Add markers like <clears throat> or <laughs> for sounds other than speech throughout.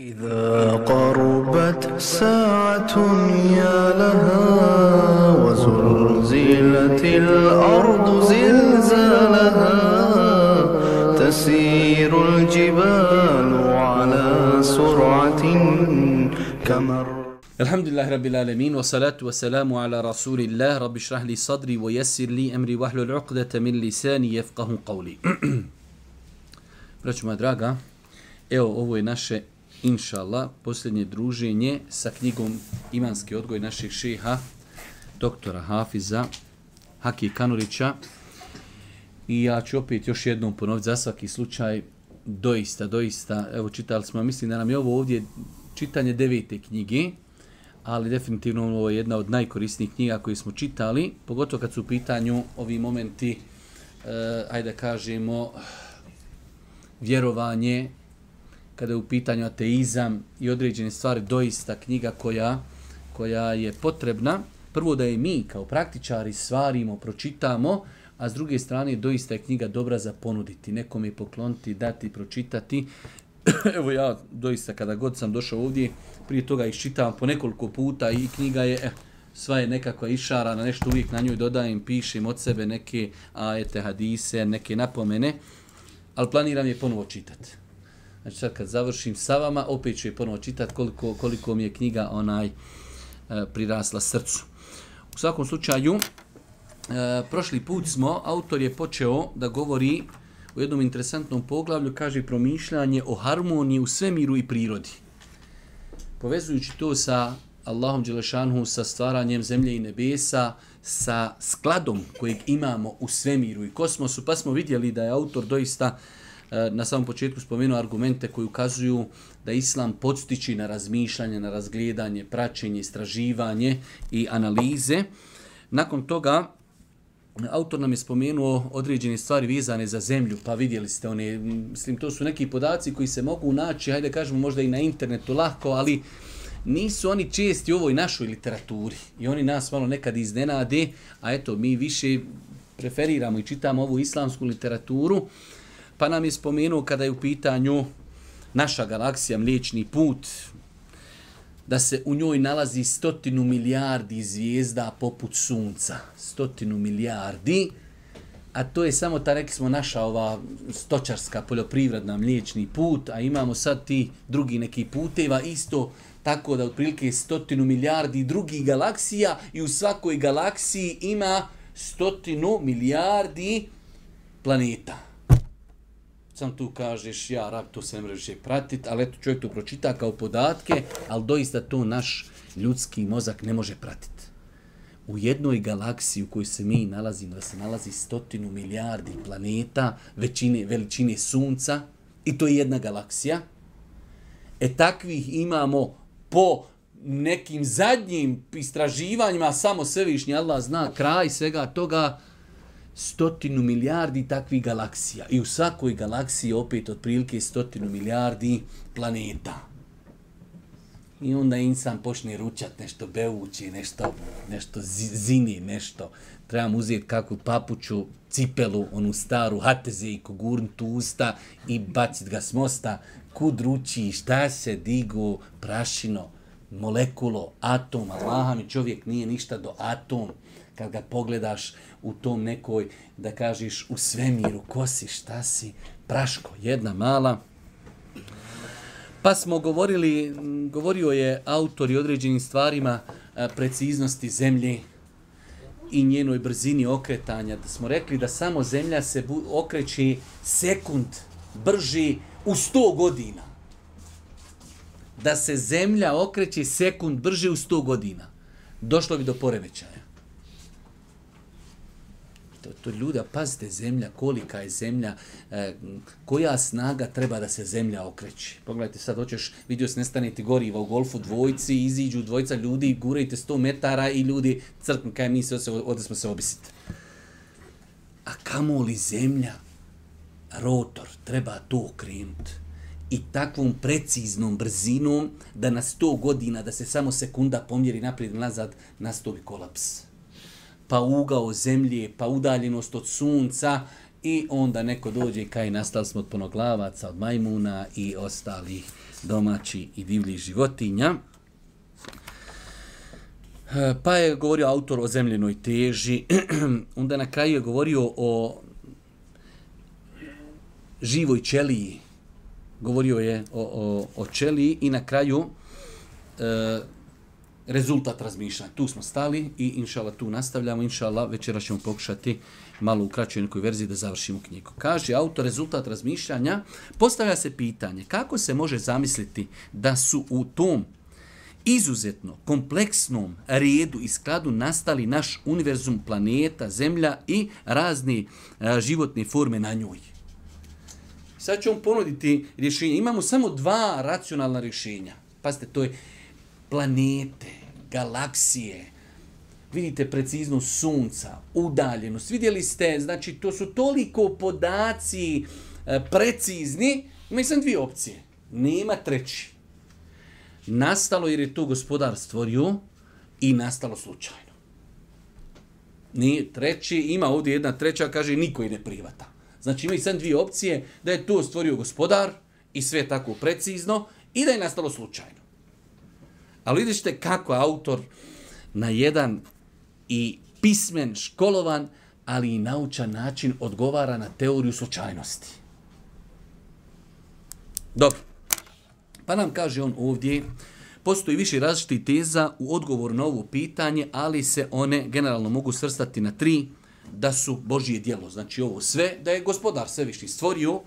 إذا قربت ساعة يا لها وزلزلت الأرض زلزالها تسير الجبال على سرعة كمر الحمد لله رب العالمين والصلاة والسلام على رسول الله. رب اشرح لي صدري ويسر لي أمري واحلل عقدة من لساني يفقه قولي. <clears throat> Braćo moja draga, evo ovo je naše, inša posljednje druženje sa knjigom Imanski odgoj naših šeha, doktora Hafiza, Haki Kanurića. I ja ću opet još jednom ponoviti za svaki slučaj, doista, doista, evo čitali smo, mislim da nam je ovo ovdje čitanje devete knjige, ali definitivno ovo je jedna od najkorisnijih knjiga koje smo čitali, pogotovo kad su u pitanju ovi momenti, eh, ajde kažemo, vjerovanje, kada je u pitanju ateizam i određene stvari, doista knjiga koja, koja je potrebna. Prvo da je mi kao praktičari svarimo, pročitamo, a s druge strane doista je knjiga dobra za ponuditi, nekom je pokloniti, dati, pročitati. <clears throat> Evo ja doista kada god sam došao ovdje, prije toga iščitavam po nekoliko puta i knjiga je, eh, sva je nekakva išara, na nešto uvijek na njoj dodajem, pišem od sebe neke ajete, hadise, neke napomene ali planiram je ponovo čitati. Znači sad kad završim sa vama, opet ću je ponovo čitati koliko, koliko mi je knjiga onaj e, prirasla srcu. U svakom slučaju, e, prošli put smo, autor je počeo da govori u jednom interesantnom poglavlju, kaže promišljanje o harmoniji u svemiru i prirodi. Povezujući to sa Allahom Đelešanhu, sa stvaranjem zemlje i nebesa, sa skladom kojeg imamo u svemiru i kosmosu, pa smo vidjeli da je autor doista uh, Eh, na samom početku spomenuo argumente koji ukazuju da islam podstiči na razmišljanje, na razgledanje, praćenje, istraživanje i analize. Nakon toga, autor nam je spomenuo određene stvari vizane za zemlju, pa vidjeli ste one, mislim, to su neki podaci koji se mogu naći, hajde kažemo možda i na internetu lahko, ali nisu oni česti u ovoj našoj literaturi i oni nas malo nekad iznenade, a eto, mi više preferiramo i čitamo ovu islamsku literaturu, pa nam je spomenuo kada je u pitanju naša galaksija Mliječni put, da se u njoj nalazi stotinu milijardi zvijezda poput sunca. Stotinu milijardi, a to je samo ta, rekli smo, naša ova stočarska poljoprivredna mliječni put, a imamo sad ti drugi neki puteva, isto tako da otprilike stotinu milijardi drugih galaksija i u svakoj galaksiji ima stotinu milijardi planeta. Sam tu kažeš, ja, rab, to se ne mreže pratiti, ali eto čovjek to pročita kao podatke, ali doista to naš ljudski mozak ne može pratiti. U jednoj galaksiji u kojoj se mi nalazimo, da se nalazi stotinu milijardi planeta, većine, veličine sunca, i to je jedna galaksija, e takvih imamo po nekim zadnjim istraživanjima, samo svevišnji Allah zna kraj svega toga, stotinu milijardi takvih galaksija. I u svakoj galaksiji opet otprilike stotinu milijardi planeta. I onda insan počne ručat nešto bevući, nešto, nešto zini, nešto. Trebam uzeti kakvu papuću, cipelu, onu staru hatezejku, gurnut usta i bacit ga s mosta kud ruči, šta se digu, prašino, molekulo, atom, Allaha mi čovjek nije ništa do atom, kad ga pogledaš u tom nekoj, da kažeš, u svemiru, ko si, šta si, praško, jedna mala. Pa smo govorili, govorio je autor i određenim stvarima preciznosti zemlje i njenoj brzini okretanja, da smo rekli da samo zemlja se okreće sekund brži u 100 godina. Da se zemlja okreće sekund brže u 100 godina. Došlo bi do poremećaja. To, to ljuda, pazite zemlja, kolika je zemlja, e, koja snaga treba da se zemlja okreće. Pogledajte sad, hoćeš, vidio se nestanete goriva u golfu dvojci, iziđu dvojca ljudi, gurajte 100 metara i ljudi crknu, kaj mi se, ovdje smo se obisiti. A kamo li zemlja, rotor, treba to okrenuti. I takvom preciznom brzinom da na 100 godina, da se samo sekunda pomjeri naprijed nazad, nastovi kolaps. Pa ugao zemlje, pa udaljenost od sunca i onda neko dođe kaj nastali smo od ponoglavaca, od majmuna i ostalih domaći i divlji životinja. E, pa je govorio autor o zemljenoj teži, <clears throat> onda na kraju je govorio o živoj ćeliji. Govorio je o, o, o ćeliji i na kraju e, rezultat razmišljanja. Tu smo stali i inšala tu nastavljamo. Inšala večera ćemo pokušati malo u kraćoj nekoj verziji da završimo knjigu. Kaže autor rezultat razmišljanja, postavlja se pitanje kako se može zamisliti da su u tom izuzetno kompleksnom redu i skladu nastali naš univerzum, planeta, zemlja i razni a, životne forme na njoj. Sad ću vam ponuditi rješenje. Imamo samo dva racionalna rješenja. Pazite, to je planete, galaksije, vidite preciznost sunca, udaljenost. Vidjeli ste, znači to su toliko podaci e, precizni, ima sam dvije opcije. Nema treći. Nastalo jer je to gospodar stvorio i nastalo slučajno. Nije treći, ima ovdje jedna treća, kaže niko je ne privata. Znači ima i sam dvije opcije, da je to stvorio gospodar i sve tako precizno i da je nastalo slučajno. Ali vidite kako autor na jedan i pismen, školovan, ali i naučan način odgovara na teoriju slučajnosti. Dobro. Pa nam kaže on ovdje, postoji više različitih teza u odgovor na ovo pitanje, ali se one generalno mogu svrstati na tri, da su Božije dijelo. Znači ovo sve, da je gospodar svevišnji stvorio.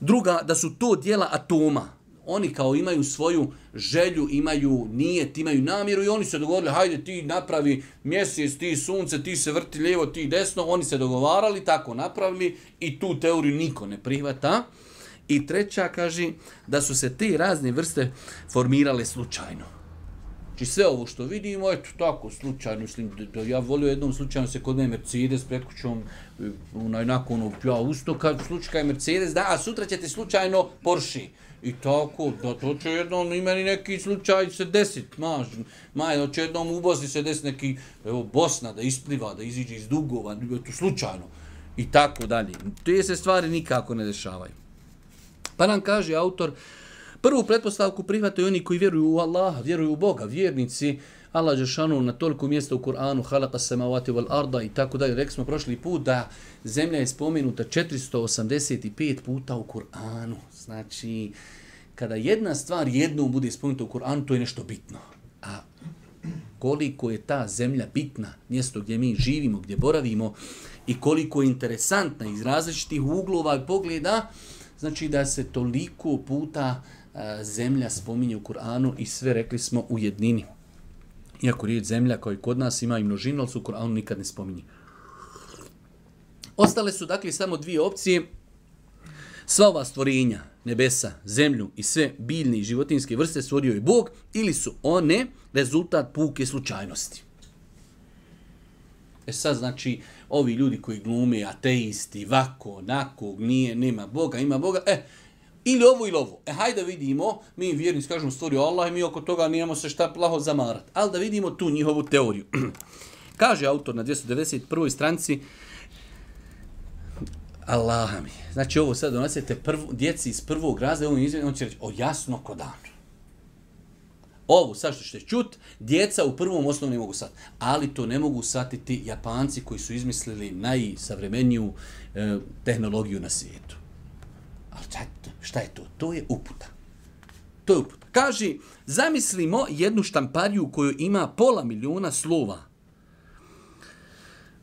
Druga, da su to dijela atoma, oni kao imaju svoju želju, imaju nijet, imaju namjeru i oni se dogovorili, hajde ti napravi mjesec, ti sunce, ti se vrti lijevo, ti desno, oni se dogovarali, tako napravili i tu teoriju niko ne prihvata. I treća kaže da su se te razne vrste formirale slučajno. Znači sve ovo što vidimo, eto tako, slučajno, mislim, da, da ja volio jednom slučajno se kod me Mercedes pred kućom, e, onaj nakon ono, ja usto, kad slučaj Mercedes, da, a sutra ćete slučajno Porsche. I tako, da to će jednom ima ni neki slučaj se desit, maš, maj, da će jednom u Bosni se desiti neki, evo, Bosna da ispliva, da iziđe iz dugova, to slučajno. I tako dalje. Te se stvari nikako ne dešavaju. Pa nam kaže autor, prvu pretpostavku prihvataju oni koji vjeruju u Allaha, vjeruju u Boga, vjernici, Allah Đešanu na toliko mjesta u Kur'anu, halaka samavati wal arda i tako dalje. Rekli smo prošli put da zemlja je spomenuta 485 puta u Kur'anu. Znači, kada jedna stvar jednom bude spomenuta u Kur'anu, to je nešto bitno. A koliko je ta zemlja bitna, mjesto gdje mi živimo, gdje boravimo i koliko je interesantna iz različitih uglova i pogleda, znači da se toliko puta a, zemlja spominje u Kur'anu i sve rekli smo u jednini. Iako riječ zemlja koji kod nas ima i množinu, ali se u Kur'anu nikad ne spominje. Ostale su dakle samo dvije opcije. Sva ova stvorenja, nebesa, zemlju i sve biljne i životinske vrste stvorio je Bog ili su one rezultat puke slučajnosti. E sad znači ovi ljudi koji glume ateisti, vako, nako, nije, nema Boga, ima Boga, e, ili ovo ili ovo. E, hajde da vidimo, mi vjernici kažemo stvorio Allah i mi oko toga nijemo se šta plaho zamarati. Ali da vidimo tu njihovu teoriju. <clears throat> Kaže autor na 291. stranci, Allaha mi. Znači ovo sad donosite prvu, djeci iz prvog razreda, ovo izvijek, on će reći, o jasno ko dan. Ovo sad što ćete čut, djeca u prvom osnovu ne mogu sad. Ali to ne mogu satiti Japanci koji su izmislili najsavremeniju e, tehnologiju na svijetu. Ali šta je, to? šta je to? To je uputa. To je uputa. Kaži, zamislimo jednu štampariju koju ima pola miliona slova.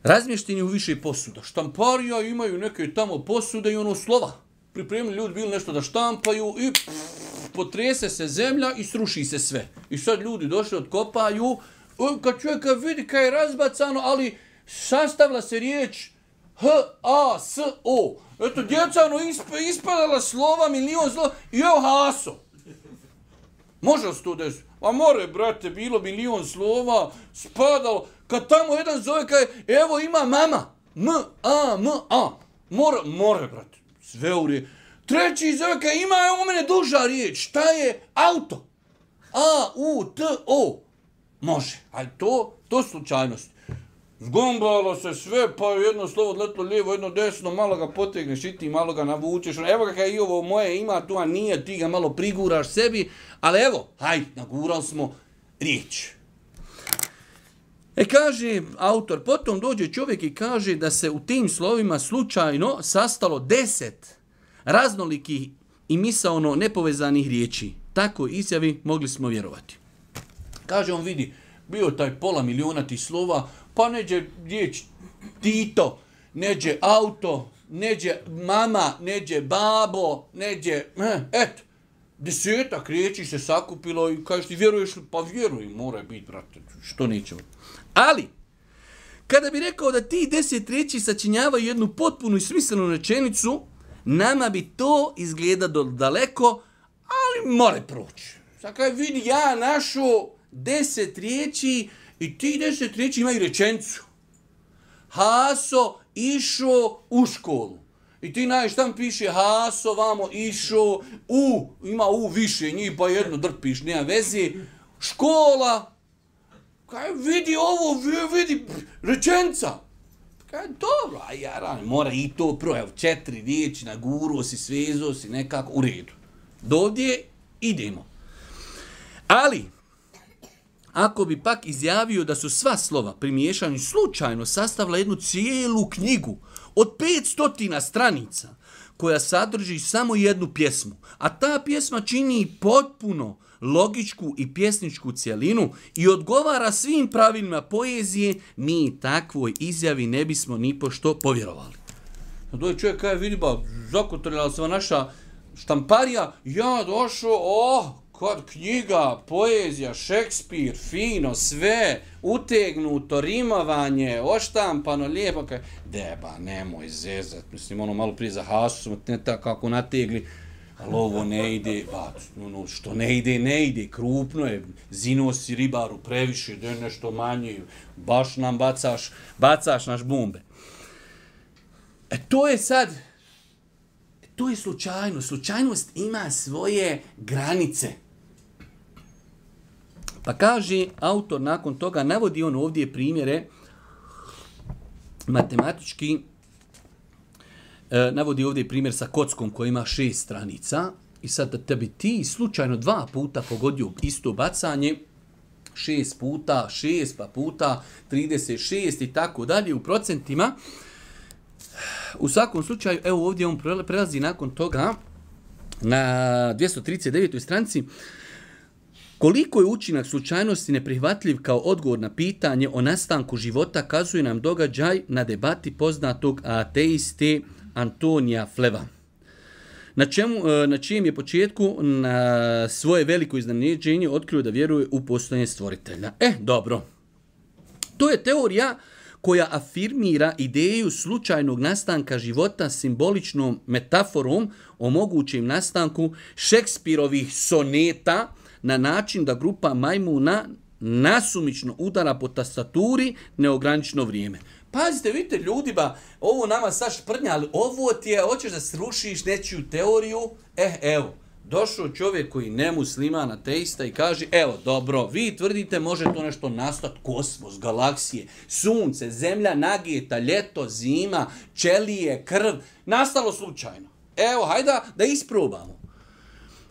Razmješteni u više posuda. Štamparija imaju neke tamo posude i ono slova. Pripremili ljudi bili nešto da štampaju i pff, potrese se zemlja i sruši se sve. I sad ljudi došli odkopaju, e, kad čovjeka vidi kaj je razbacano, ali sastavila se riječ H, A, S, O. Eto, djeca ono isp ispadala slova, milion slova i evo haso. Može li se to desiti? A more, brate, bilo milion slova, spadalo. Kad tamo jedan zove kaj, evo ima mama. M, A, M, A. More, more, brate. Sve u rije. Treći zove kaj ima, evo u mene duža riječ. Šta je? Auto. A, U, T, O. Može. Ali to, to slučajnost. Zgombalo se sve, pa jedno slovo odletlo lijevo, jedno desno, malo ga potegneš i ti malo ga navučeš. Evo ga i ovo moje ima tu, a nije, ti ga malo priguraš sebi. Ali evo, haj, nagurali smo riječ. E kaže autor, potom dođe čovjek i kaže da se u tim slovima slučajno sastalo deset raznolikih i misaono nepovezanih riječi. Tako izjavi mogli smo vjerovati. Kaže on vidi, bio taj pola miliona tih slova, pa neđe riječ Tito, neđe auto, neđe mama, neđe babo, neđe, eh, eto, desetak riječi se sakupilo i kažeš ti vjeruješ li? Pa vjeruj, mora biti, brate, što nećemo. Ali, kada bi rekao da ti deset riječi sačinjavaju jednu potpunu i smislenu rečenicu, nama bi to izgleda daleko, ali more proći. Sad vidi ja našu deset riječi i ti deset riječi imaju rečenicu. Haso išo u školu. I ti najviš tam piše Haso vamo išo u, ima u više njih pa jedno drpiš, nema veze. Škola, kaj vidi ovo, vidi rečenca. Kaj dobro, a ja mora i to pro, evo četiri riječi na guru si, svezo si, nekako, u redu. Dovdje idemo. Ali, ako bi pak izjavio da su sva slova primiješani slučajno sastavila jednu cijelu knjigu od 500 stranica koja sadrži samo jednu pjesmu, a ta pjesma čini potpuno logičku i pjesničku cjelinu i odgovara svim pravilima poezije, mi takvoj izjavi ne bismo ni pošto povjerovali. To dođe čovjek kaže, vidi, ba, zakotrljala se naša štamparija, ja došao, oh, kod knjiga, poezija, Šekspir, fino, sve, utegnuto, rimovanje, oštampano, lijepo, kaj, deba, nemoj zezat, mislim, ono malo prije za hasu, ne tako kako nategli, ali ovo ne ide, ba, ono, što ne ide, ne ide, krupno je, zinuo si ribaru previše, da je nešto manje, baš nam bacaš, bacaš naš bumbe. E to je sad, e, to je slučajno, slučajnost ima svoje granice. Pa kaže, autor nakon toga navodi on ovdje primjere matematički, e, navodi ovdje primjer sa kockom koja ima šest stranica i sad da tebi ti slučajno dva puta pogodio isto bacanje, šest puta, šest pa puta, 36 i tako dalje u procentima, u svakom slučaju, evo ovdje on prelazi nakon toga na 239. stranici, Koliko je učinak slučajnosti neprihvatljiv kao odgovor na pitanje o nastanku života, kazuje nam događaj na debati poznatog ateiste Antonija Fleva. Na, čemu, e, na čijem je početku na svoje veliko iznenađenje otkrio da vjeruje u postojanje stvoritelja. E, dobro. To je teorija koja afirmira ideju slučajnog nastanka života simboličnom metaforom o mogućem nastanku Šekspirovih soneta, na način da grupa majmuna nasumično udara po tastaturi neograničeno vrijeme. Pazite, vidite ljudima, ovo nama sad šprnja, ali ovo ti je, hoćeš da srušiš nečiju teoriju, eh, evo, došao čovjek koji ne musliman, ateista i kaže, evo, dobro, vi tvrdite može to nešto nastati, kosmos, galaksije, sunce, zemlja, nagijeta, ljeto, zima, čelije, krv, nastalo slučajno. Evo, hajda da isprobamo.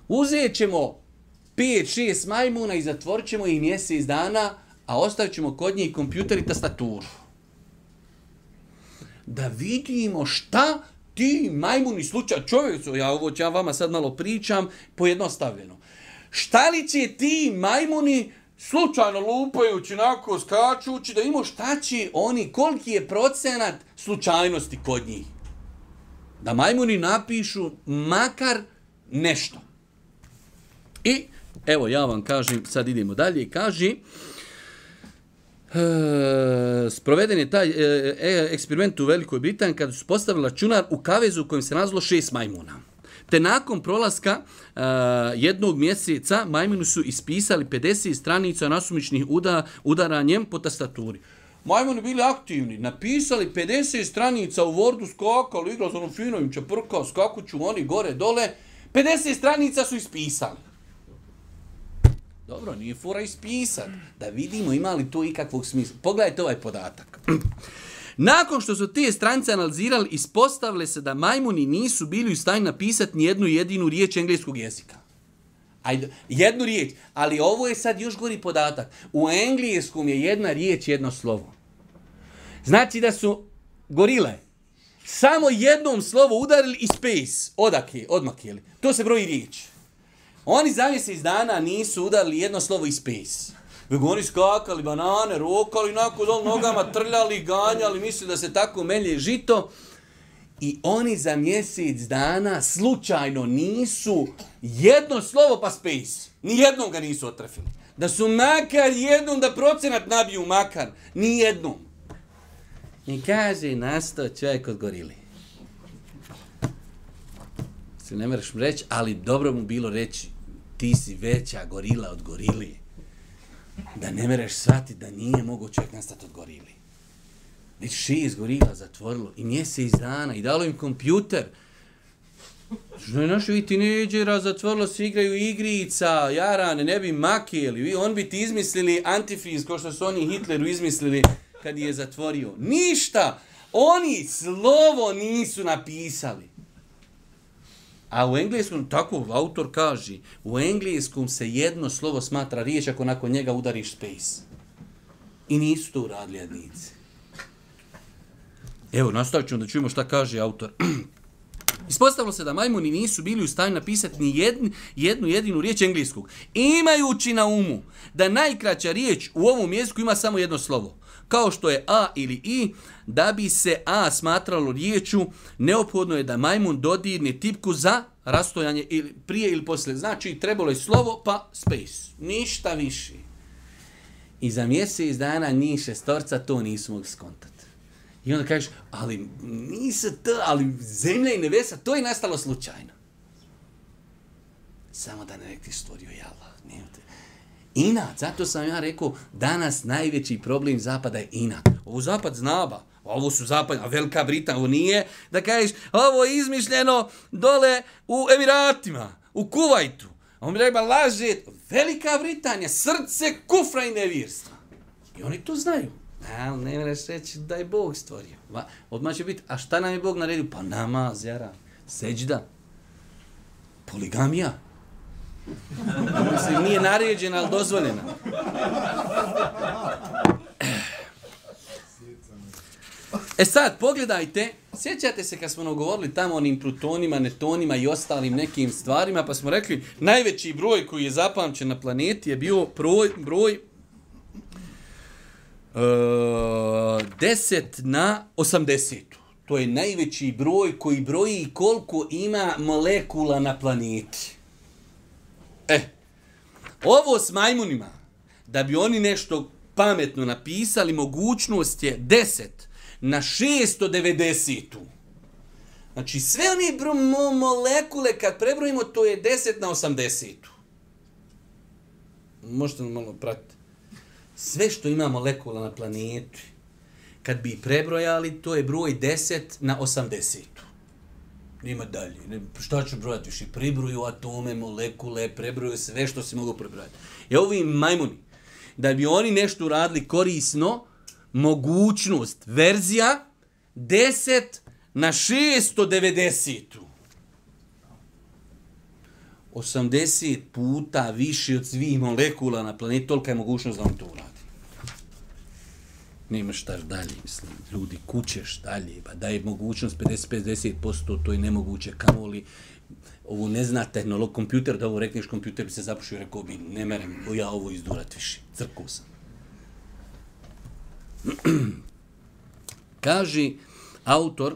Uzet ćemo 5-6 majmuna i zatvorit ćemo ih mjesec dana, a ostavit ćemo kod njih kompjuter i tastaturu. Da vidimo šta ti majmuni slučaj, čovjek, ja ovo ću ja vama sad malo pričam, pojednostavljeno. Šta li će ti majmuni slučajno lupajući, nako skačući, da imamo šta će oni, koliki je procenat slučajnosti kod njih. Da majmuni napišu makar nešto. I Evo, ja vam kažem, sad idemo dalje, kaži, E, sproveden je taj e, e, eksperiment u Velikoj Britaniji kada su postavili računar u kavezu u kojem se nazvalo šest majmuna. Te nakon prolaska e, jednog mjeseca majmunu su ispisali 50 stranica nasumičnih uda, udaranjem po tastaturi. Majmuni bili aktivni, napisali 50 stranica u Wordu, skakali, igrali s onom finovim čeprkao, skakuću oni gore, dole, 50 stranica su ispisali. Dobro, nije fora ispisat. Da vidimo ima li to ikakvog smisla. Pogledajte ovaj podatak. <clears throat> Nakon što su te stranice analizirali, ispostavile se da majmuni nisu bili u stanju napisati ni jednu jedinu riječ engleskog jezika. Ajde, jednu riječ. Ali ovo je sad još gori podatak. U engleskom je jedna riječ, jedno slovo. Znači da su gorile samo jednom slovo udarili i space, odakle, odmakili. To se broji riječ. Oni za mjesec dana nisu udarili jedno slovo i space. Vego oni skakali banane, rokali, nakon dol nogama, trljali, ganjali, mislili da se tako melje žito. I oni za mjesec dana slučajno nisu jedno slovo pa space. Ni jednom ga nisu otrefili. Da su makar jednom da procenat nabiju makar. Ni jednom. I kaže nastao čovjek od gorili ti ne mereš reći, ali dobro mu bilo reći ti si veća gorila od gorili. Da ne mereš shvatiti da nije mogo čovjek nastati od gorili. Već šest gorila zatvorilo i mjesec dana i dalo im kompjuter. Što je našo i tineđera zatvorilo se igraju igrica, jarane, ne bi makijeli. On bi ti izmislili antifriz, kao što su oni Hitleru izmislili kad je zatvorio. Ništa! Oni slovo nisu napisali. A u engleskom, tako autor kaže, u engleskom se jedno slovo smatra riječ ako nakon njega udariš space. I nisu to uradili jednici. Evo, nastavit ćemo da čujemo šta kaže autor. <clears throat> Ispostavilo se da majmuni nisu bili u stanju napisati ni jednu, jednu jedinu riječ engleskog. Imajući na umu da najkraća riječ u ovom jeziku ima samo jedno slovo kao što je A ili I, da bi se A smatralo riječu, neophodno je da majmun dodirne tipku za rastojanje ili prije ili poslije. Znači, trebalo je slovo, pa space. Ništa više. I za mjesec dana njih šestorca to nisu mogli skontati. I onda kažeš, ali nisa to, ali zemlja i nevesa, to je nastalo slučajno. Samo da ne rekli stvorio je Allah. Nije te. Inat, zato sam ja rekao, danas najveći problem zapada je inat. Ovo zapad znaba, ovo su zapad, a Velika Britanija, ovo nije, da kažeš, ovo je izmišljeno dole u Emiratima, u Kuvajtu. On bi rekao, laže, Velika Britanija, srce kufra i nevirstva. I oni to znaju. Ali ne mreš reći da je Bog stvorio. Odmah će biti, a šta nam je Bog naredio? Pa namaz, jara, seđda, poligamija. Mislim, nije naređena, ali dozvoljena. E sad, pogledajte, sjećate se kad smo ono govorili tamo onim plutonima, netonima i ostalim nekim stvarima, pa smo rekli, najveći broj koji je zapamćen na planeti je bio broj, broj e, uh, 10 na 80. To je najveći broj koji broji koliko ima molekula na planeti. E, ovo s majmunima, da bi oni nešto pametno napisali, mogućnost je 10 na 690. Znači, sve one molekule, kad prebrojimo, to je 10 na 80. Možete malo pratiti. Sve što ima molekula na planetu, kad bi prebrojali, to je broj 10 na 80. Nima dalje. Ne, šta ću brojati više? Pribroju atome, molekule, prebroju sve što se mogu prebrojati. I ovi majmuni, da bi oni nešto uradili korisno, mogućnost, verzija 10 na 690. 80 puta više od svih molekula na planetu, tolika je mogućnost da on to uradi nemaš šta dalje, mislim, ljudi kućeš dalje, pa daje mogućnost 50-50%, to je nemoguće, kamo li, ovo ne zna tehnolog, kompjuter, da ovo rekneš, kompjuter bi se zapušio, rekao bi, ne merem, ja ovo izdurat više, crkuo sam. <clears throat> Kaže autor,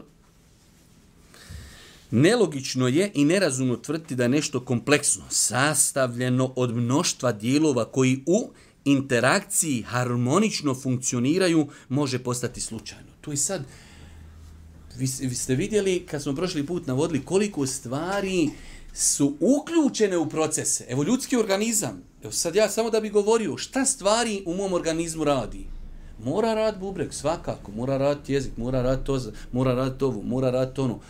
nelogično je i nerazumno tvrditi da je nešto kompleksno, sastavljeno od mnoštva dijelova koji u interakciji harmonično funkcioniraju, može postati slučajno. To je sad, vi, vi ste vidjeli kad smo prošli put navodili koliko stvari su uključene u procese. Evo ljudski organizam, evo sad ja samo da bi govorio šta stvari u mom organizmu radi. Mora rad bubrek, svakako, mora rad jezik, mora rad to, mora rad ovo, mora rad ono.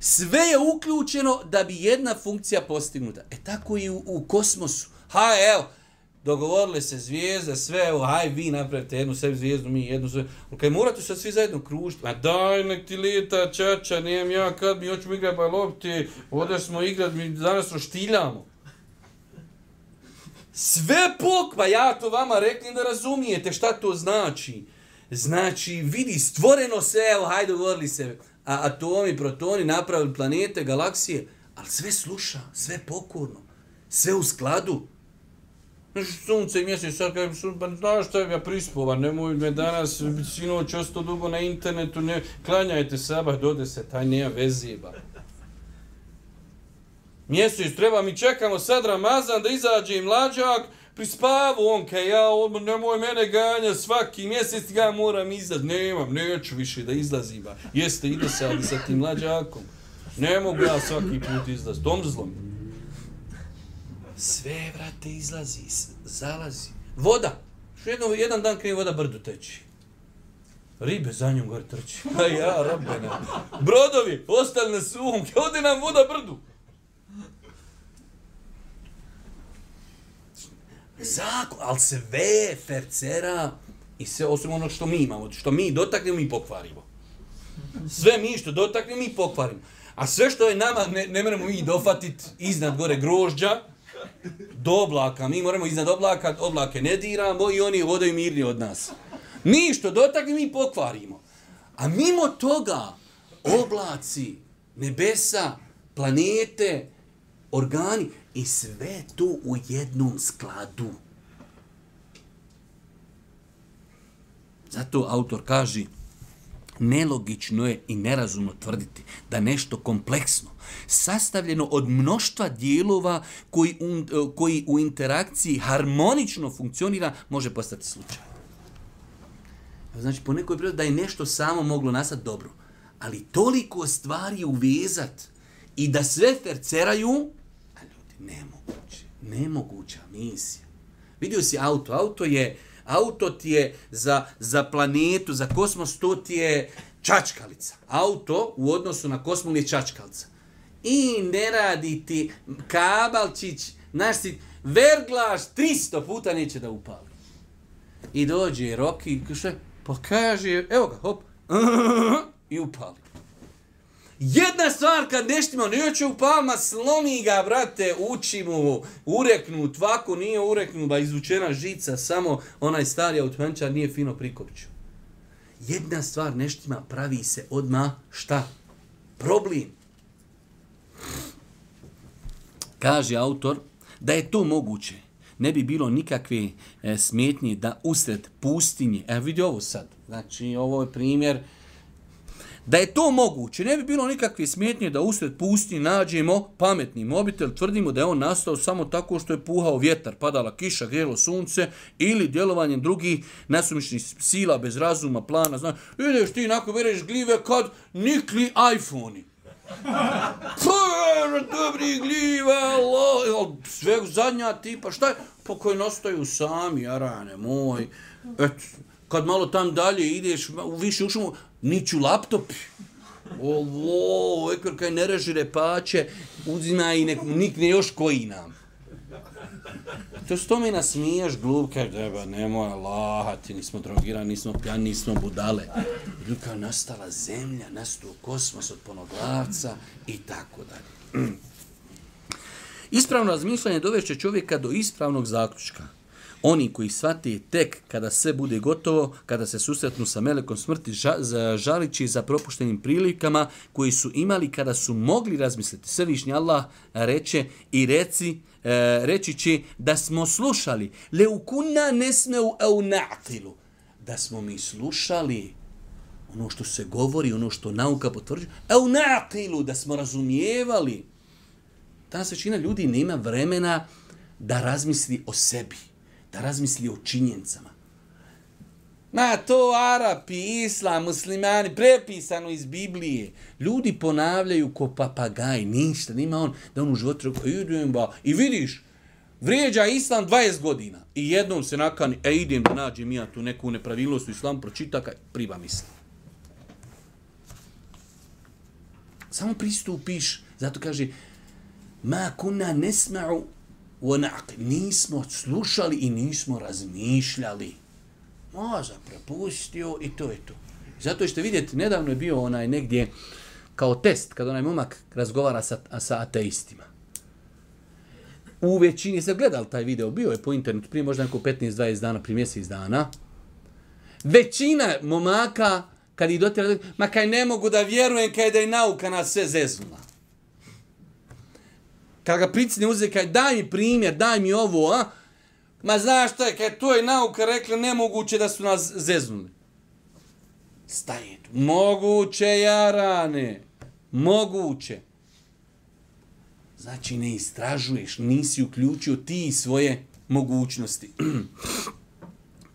Sve je uključeno da bi jedna funkcija postignuta. E tako i u, u kosmosu. Ha, evo, dogovorili se zvijezde, sve, evo, haj vi napravite jednu sebi zvijezdu, mi jednu sve. Kaj morate se svi zajedno kružiti. Ma daj, nek ti lita, čača, nijem ja, kad mi hoćemo igrati pa lopti, ovdje smo igrati, mi danas roštiljamo. Sve pokva, ja to vama reklim da razumijete šta to znači. Znači, vidi, stvoreno se, evo, hajde, dogovorili se, a atomi, protoni, napravili planete, galaksije, ali sve sluša, sve pokorno, sve u skladu. Znači, sunce i mjesec, sad kažem, sun, pa znaš šta ga prispova, nemoj me danas, sinoć, osto dugo na internetu, ne, klanjajte sabah do deset, taj nema veziba. Mjesec, treba mi čekamo sad Ramazan da izađe i mlađak, prispavu on, kaj ja, on, nemoj mene ganja, svaki mjesec ga moram izlaz, nemam, neću više da izlazim, jeste, ide se, ali sa tim mlađakom, ne mogu ja svaki put izlaz, tom mi sve, vrate, izlazi, zalazi. Voda. Što jedno, jedan dan krije voda brdu teči. Ribe za njom gore trči. <laughs> A ja, rabena. Brodovi, ostali na suhom. Ode nam voda brdu. Zako, ali sve fercera i sve osim ono što mi imamo, što mi dotaknemo, mi pokvarimo. Sve mi što dotaknemo, mi pokvarimo. A sve što je nama, ne, ne moramo mi dofatit iznad gore grožđa, do oblaka, mi moramo iznad oblaka, oblake ne diramo i oni vodaju mirni od nas. Mi što dotakli, mi pokvarimo. A mimo toga, oblaci, nebesa, planete, organi, i sve to u jednom skladu. Zato autor kaže, nelogično je i nerazumno tvrditi da nešto kompleksno, sastavljeno od mnoštva dijelova koji un, eh, koji u interakciji harmonično funkcionira, može postati slučaj. Znači, po nekoj prirodi da je nešto samo moglo nastati dobro, ali toliko stvari uvezat i da sve ferceraju, a ljudi, nemoguće, nemoguća misija. Vidio si auto, auto je, auto ti je za, za planetu, za kosmos, to ti je čačkalica. Auto u odnosu na kosmos je čačkalica i ne radi ti kabalčić, znaš si, verglaš 300 puta neće da upali. I dođe Roki kaže, pa kaže, evo ga, hop, <laughs> i upali. Jedna stvar kad neštima, neće u palma, slomi ga, brate, uči mu, ureknu, tvako nije ureknu, ba izvučena žica, samo onaj stari automančar nije fino prikopću. Jedna stvar neštima pravi se odma šta? Problem. Kaže autor da je to moguće. Ne bi bilo nikakve e, smetnje da usred pustinje, evo vidi ovo sad, znači ovo je primjer, da je to moguće, ne bi bilo nikakve smetnje da usred pustinje nađemo pametni mobitel, tvrdimo da je on nastao samo tako što je puhao vjetar, padala kiša, grelo sunce ili djelovanjem drugih nasumičnih sila bez razuma, plana, Znaš, ideš ti nakon vereš gljive kad nikli iPhone-i. <laughs> Pa, dobri gljiva, Allah, sve zadnja tipa, šta je? Pa koji nastaju sami, arane moj. Et, kad malo tam dalje ideš, u više šumu, niću laptopi. Ovo, ekor kaj ne reži repače, uzima i nek, nikne još koji nam. To što mi nasmiješ glup, kaj deba, nemoj Allah, ti nismo drogirani, nismo pjani, nismo budale. Ili kao nastala zemlja, nastao kosmos od ponoglavca i tako dalje. <clears throat> Ispravno razmišljanje dovešće čovjeka do ispravnog zaključka. Oni koji shvate tek kada sve bude gotovo, kada se susretnu sa melekom smrti, ža, za, žalići za propuštenim prilikama koji su imali kada su mogli razmisliti. Svevišnji Allah reče i reci, e, reći će da smo slušali le ukunna nesmeu eunatilu. da smo mi slušali ono što se govori, ono što nauka potvrđuje, Eunatilu, da smo razumijevali. Danas većina ljudi nema vremena da razmisli o sebi, da razmisli o činjenicama. Ma to Arapi, Islam, muslimani, prepisano iz Biblije. Ljudi ponavljaju ko papagaj, ništa, nima on, da on u životu rekao, idem ba, i vidiš, vrijeđa Islam 20 godina. I jednom se nakani, e idem da nađem ja tu neku nepravilnost u Islamu, pročita kaj, priba misli. Samo pristupiš, zato kaže, ma kuna nesma'u onak, nismo slušali i nismo razmišljali. Moza prepustio i to je to. Zato što vidjeti, nedavno je bio onaj negdje kao test, kad onaj momak razgovara sa, sa ateistima. U većini, se gledali taj video, bio je po internetu prije možda neko 15-20 dana, prije mjesec dana. Većina momaka, kad ih dotira, ma kaj ne mogu da vjerujem kaj da je nauka nas sve zeznula. Kad ga pricne uze, kaj daj mi primjer, daj mi ovo, a? Ma znaš šta je, kaj to je nauka rekla, nemoguće da su nas zeznuli. Staje tu. Moguće, jarane. Moguće. Znači ne istražuješ, nisi uključio ti svoje mogućnosti. <clears throat>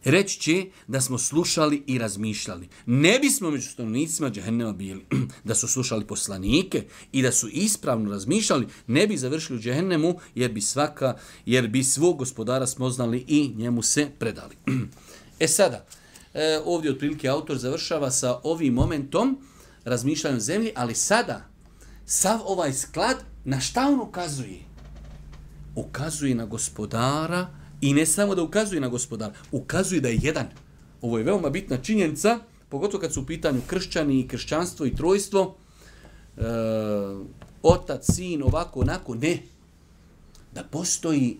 Reći će da smo slušali i razmišljali. Ne bismo među stanovnicima džehennema bili. <clears throat> da su slušali poslanike i da su ispravno razmišljali, ne bi završili u džehennemu jer bi svaka, jer bi svog gospodara smoznali i njemu se predali. <clears throat> e sada, e, ovdje otprilike autor završava sa ovim momentom razmišljanju zemlji, ali sada sav ovaj sklad na šta on ukazuje? Ukazuje na gospodara i ne samo da ukazuje na gospodara, ukazuje da je jedan. Ovo je veoma bitna činjenica, pogotovo kad su u pitanju kršćani i kršćanstvo i trojstvo, e, otac, sin, ovako, onako, ne. Da postoji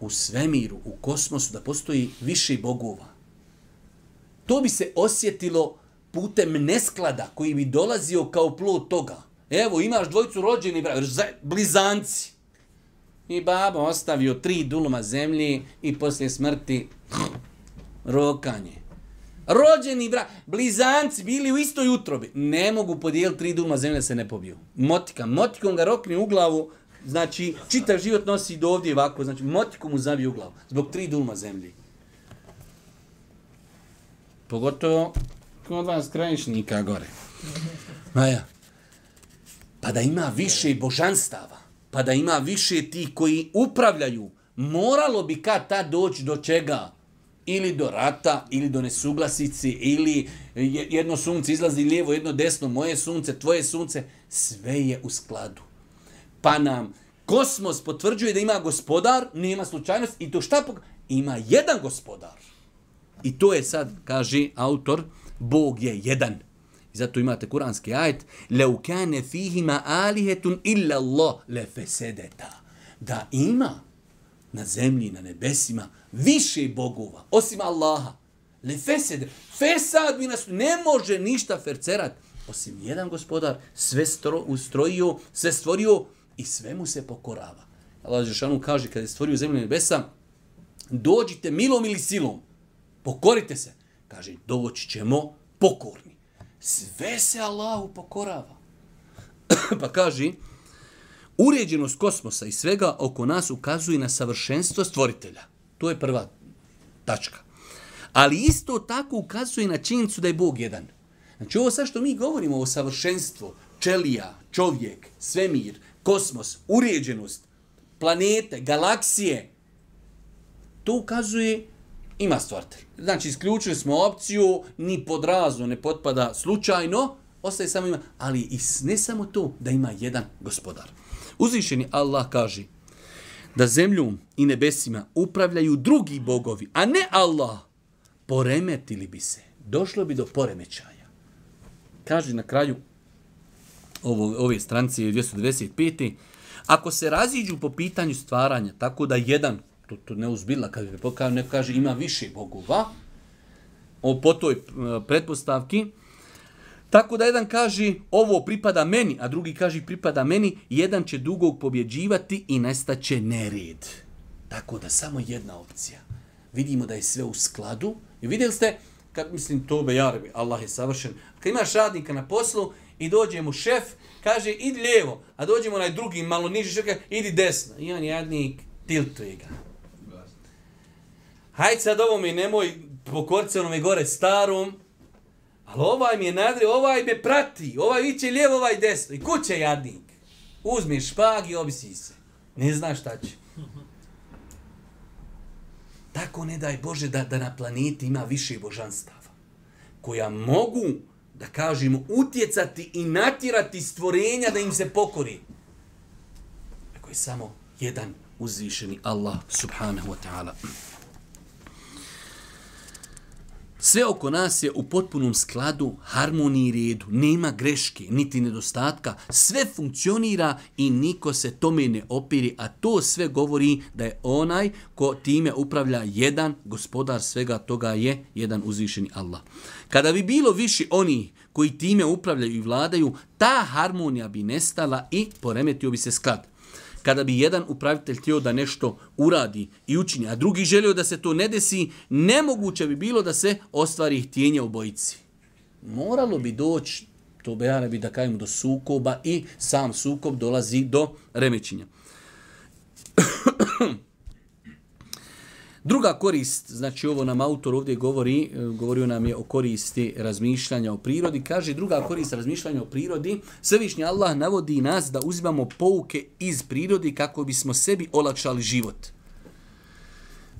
u svemiru, u kosmosu, da postoji više bogova. To bi se osjetilo putem nesklada koji bi dolazio kao plod toga. Evo, imaš dvojicu rođeni blizanci. I baba ostavio tri duluma zemlji i poslije smrti rokanje. Rođeni brak, blizanci bili u istoj utrobi. Ne mogu podijeliti tri duluma zemlje se ne pobiju. Motika, motikom ga rokni u glavu, znači čitav život nosi do ovdje ovako, znači motikom mu zabije u glavu. Zbog tri duluma zemlji. Pogotovo kod vas krajišnika gore. <laughs> Maja. Pa da ima više božanstava, pa da ima više ti koji upravljaju, moralo bi kad ta doći do čega? Ili do rata, ili do nesuglasici, ili jedno sunce izlazi lijevo, jedno desno, moje sunce, tvoje sunce, sve je u skladu. Pa nam kosmos potvrđuje da ima gospodar, nema slučajnost, i to šta pok... Ima jedan gospodar. I to je sad, kaže autor, Bog je jedan. I zato imate kuranski ajet لَوْ كَانَ فِيهِمَا آلِهَةٌ إِلَّا اللَّهُ لَفَسَدَتَا Da ima na zemlji, na nebesima, više bogova, osim Allaha. Lefesed, fesad bi nas, ne može ništa fercerat, osim jedan gospodar, sve stro, ustrojio, sve stvorio i sve mu se pokorava. Allah Žešanu kaže, kada je stvorio zemlju i nebesa, dođite milom ili silom, pokorite se. Kaže, doći ćemo pokorni sve se Allahu pokorava. <coughs> pa kaže, uređenost kosmosa i svega oko nas ukazuje na savršenstvo stvoritelja. To je prva tačka. Ali isto tako ukazuje na činjenicu da je Bog jedan. Znači ovo sve što mi govorimo o savršenstvu, čelija, čovjek, svemir, kosmos, uređenost, planete, galaksije, to ukazuje ima stvartelj. Znači, isključili smo opciju, ni pod razno ne potpada slučajno, ostaje samo ima, ali i ne samo to, da ima jedan gospodar. Uzvišeni Allah kaže da zemljom i nebesima upravljaju drugi bogovi, a ne Allah, poremetili bi se. Došlo bi do poremećaja. Kaže na kraju ovo, ove stranice 295. Ako se raziđu po pitanju stvaranja, tako da jedan to, to ne uzbila, kad bi pokazao, neko kaže ima više bogova, o, po toj e, pretpostavki, tako da jedan kaže ovo pripada meni, a drugi kaže pripada meni, jedan će dugog pobjeđivati i nestaće nered. Tako da samo jedna opcija. Vidimo da je sve u skladu. I vidjeli ste, kad mislim to be jarbi, Allah je savršen, kad imaš radnika na poslu i dođe mu šef, kaže idi lijevo, a dođemo onaj drugi malo niži šef, idi desno. I on jadnik tiltuje ga hajde sad ovo mi nemoj pokoriti se onome gore starom, ali ovaj mi je nadri, ovaj me prati, ovaj iće lijevo, ovaj desno. I kuće jadnik. Uzmi špag i obisi se. Ne znaš šta će. Tako ne daj Bože da, da na planeti ima više božanstava koja mogu, da kažemo, utjecati i natirati stvorenja da im se pokori. Ako je samo jedan uzvišeni Allah subhanahu wa ta'ala. Sve oko nas je u potpunom skladu, harmoniji i redu. Nema greške, niti nedostatka. Sve funkcionira i niko se tome ne opiri, a to sve govori da je onaj ko time upravlja jedan gospodar svega toga je jedan uzvišeni Allah. Kada bi bilo više oni koji time upravljaju i vladaju, ta harmonija bi nestala i poremetio bi se sklad kada bi jedan upravitelj htio da nešto uradi i učini, a drugi želio da se to ne desi, nemoguće bi bilo da se ostvari htjenje obojici. Moralo bi doći, to bejane bi da kajemo do sukoba i sam sukob dolazi do remećenja. <coughs> Druga korist, znači ovo nam autor ovdje govori, e, govorio nam je o koristi razmišljanja o prirodi, kaže druga korist razmišljanja o prirodi, Svevišnji Allah navodi nas da uzimamo pouke iz prirodi kako bismo sebi olakšali život.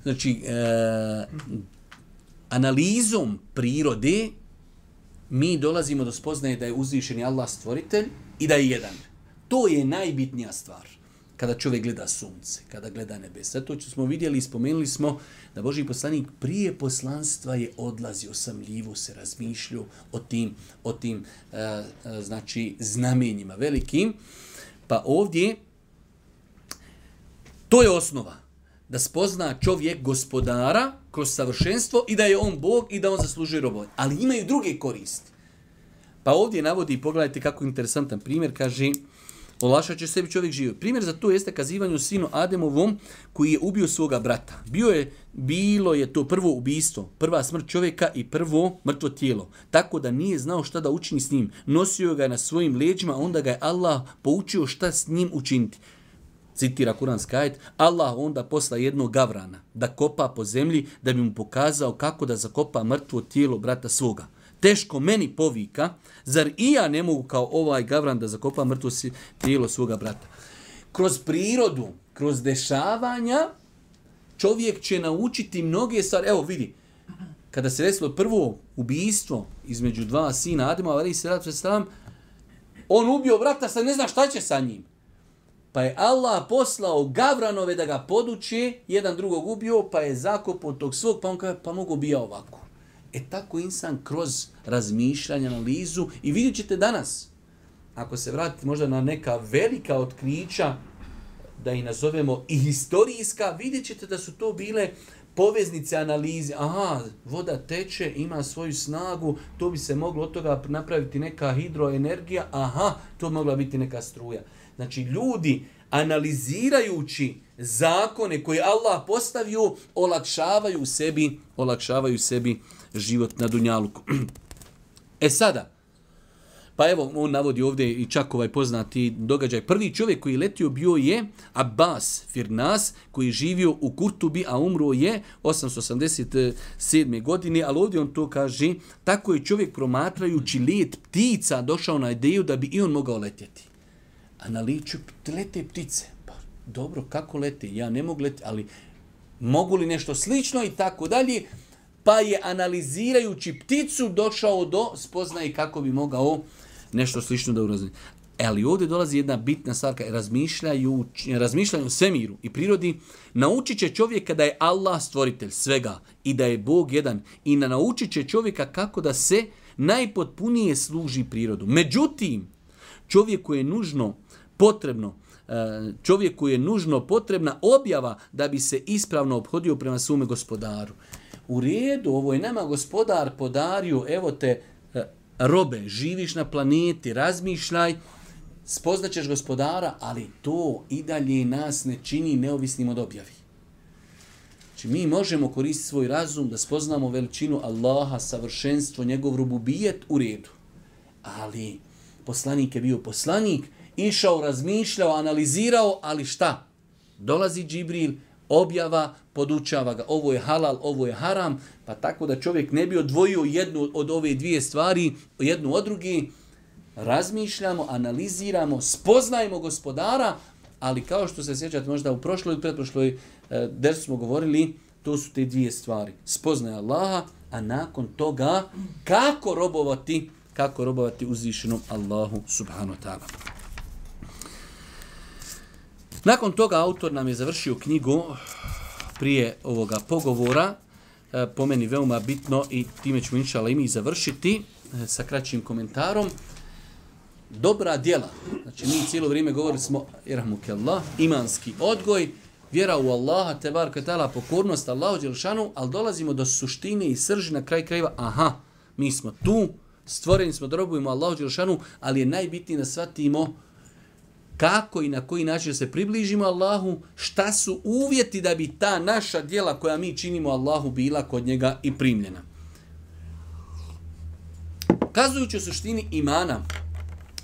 Znači, e, analizom prirode mi dolazimo do spoznaje da je uzvišeni Allah stvoritelj i da je jedan. To je najbitnija stvar kada čovjek gleda sunce, kada gleda nebesa. To smo vidjeli i spomenuli smo da Boži poslanik prije poslanstva je odlazio sam se razmišljao o tim, o tim e, e, znači, znamenjima velikim. Pa ovdje, to je osnova da spozna čovjek gospodara kroz savršenstvo i da je on Bog i da on zaslužuje robot. Ali imaju druge koristi. Pa ovdje navodi, pogledajte kako interesantan primjer, kaže, Olašat će sebi čovjek živio. Primjer za to jeste kazivanje sinu Ademovom koji je ubio svoga brata. Bio je, bilo je to prvo ubistvo, prva smrt čovjeka i prvo mrtvo tijelo. Tako da nije znao šta da učini s njim. Nosio ga na svojim leđima, onda ga je Allah poučio šta s njim učiniti. Citira Kuranski ajet, Allah onda posla jednog gavrana da kopa po zemlji da bi mu pokazao kako da zakopa mrtvo tijelo brata svoga teško meni povika, zar i ja ne mogu kao ovaj gavran da zakopa mrtvo tijelo svoga brata? Kroz prirodu, kroz dešavanja, čovjek će naučiti mnoge stvari. Evo vidi, kada se desilo prvo ubijstvo između dva sina Adema, ali se rad predstavljam, on ubio brata, sad ne zna šta će sa njim. Pa je Allah poslao Gavranove da ga poduče, jedan drugog ubio, pa je zakopao tog svog, pa on kaže, pa mogu bija ovako. E tako insan kroz razmišljanje, analizu i vidjet ćete danas, ako se vratite možda na neka velika otkrića, da i nazovemo i historijska, vidjet ćete da su to bile poveznice analize. Aha, voda teče, ima svoju snagu, to bi se moglo od toga napraviti neka hidroenergija, aha, to bi mogla biti neka struja. Znači, ljudi analizirajući zakone koje Allah postavio, olakšavaju sebi, olakšavaju sebi život na Dunjaluku. E sada, pa evo, on navodi ovdje i čak ovaj poznati događaj. Prvi čovjek koji letio bio je Abbas Firnas, koji je živio u Kurtubi, a umro je 887. godine, ali ovdje on to kaže, tako je čovjek promatrajući let ptica došao na ideju da bi i on mogao letjeti. A na liču lete ptice. Pa dobro, kako lete? Ja ne mogu letjeti, ali mogu li nešto slično i tako dalje pa je analizirajući pticu došao do spoznaje kako bi mogao nešto slično da urazi. E, ali ovdje dolazi jedna bitna stvar, razmišljaju, razmišljaju o svemiru i prirodi, naučit će čovjeka da je Allah stvoritelj svega i da je Bog jedan i na naučit će čovjeka kako da se najpotpunije služi prirodu. Međutim, čovjeku je nužno potrebno e, čovjeku je nužno potrebna objava da bi se ispravno obhodio prema svome gospodaru u redu, ovo je nama gospodar podario, evo te e, robe, živiš na planeti, razmišljaj, spoznaćeš gospodara, ali to i dalje nas ne čini neovisnim od objavi. Znači, mi možemo koristiti svoj razum da spoznamo veličinu Allaha, savršenstvo, njegov rububijet u redu. Ali poslanik je bio poslanik, išao, razmišljao, analizirao, ali šta? Dolazi Džibril, objava, podučava ga ovo je halal, ovo je haram, pa tako da čovjek ne bi odvojio jednu od ove dvije stvari, jednu od drugi, razmišljamo, analiziramo, spoznajemo gospodara, ali kao što se sjećate možda u prošloj i pretprošloj e, dersu smo govorili, to su te dvije stvari. Spoznaje Allaha, a nakon toga kako robovati, kako robovati uzvišenom Allahu subhanahu wa ta'ala. Nakon toga autor nam je završio knjigu prije ovoga pogovora, e, po meni veoma bitno i time ćemo inšala i mi završiti e, sa kraćim komentarom. Dobra djela, znači mi cijelo vrijeme govorili smo, irahmukallah, imanski odgoj, vjera u Allaha, te bar katala, pokornost Allahu Đelšanu, ali dolazimo do suštine i srži na kraj krajeva, aha, mi smo tu, stvoreni smo da robujemo Allahu Đelšanu, ali je najbitnije da shvatimo kako i na koji način se približimo Allahu, šta su uvjeti da bi ta naša djela koja mi činimo Allahu bila kod njega i primljena. Kazujući o suštini imana,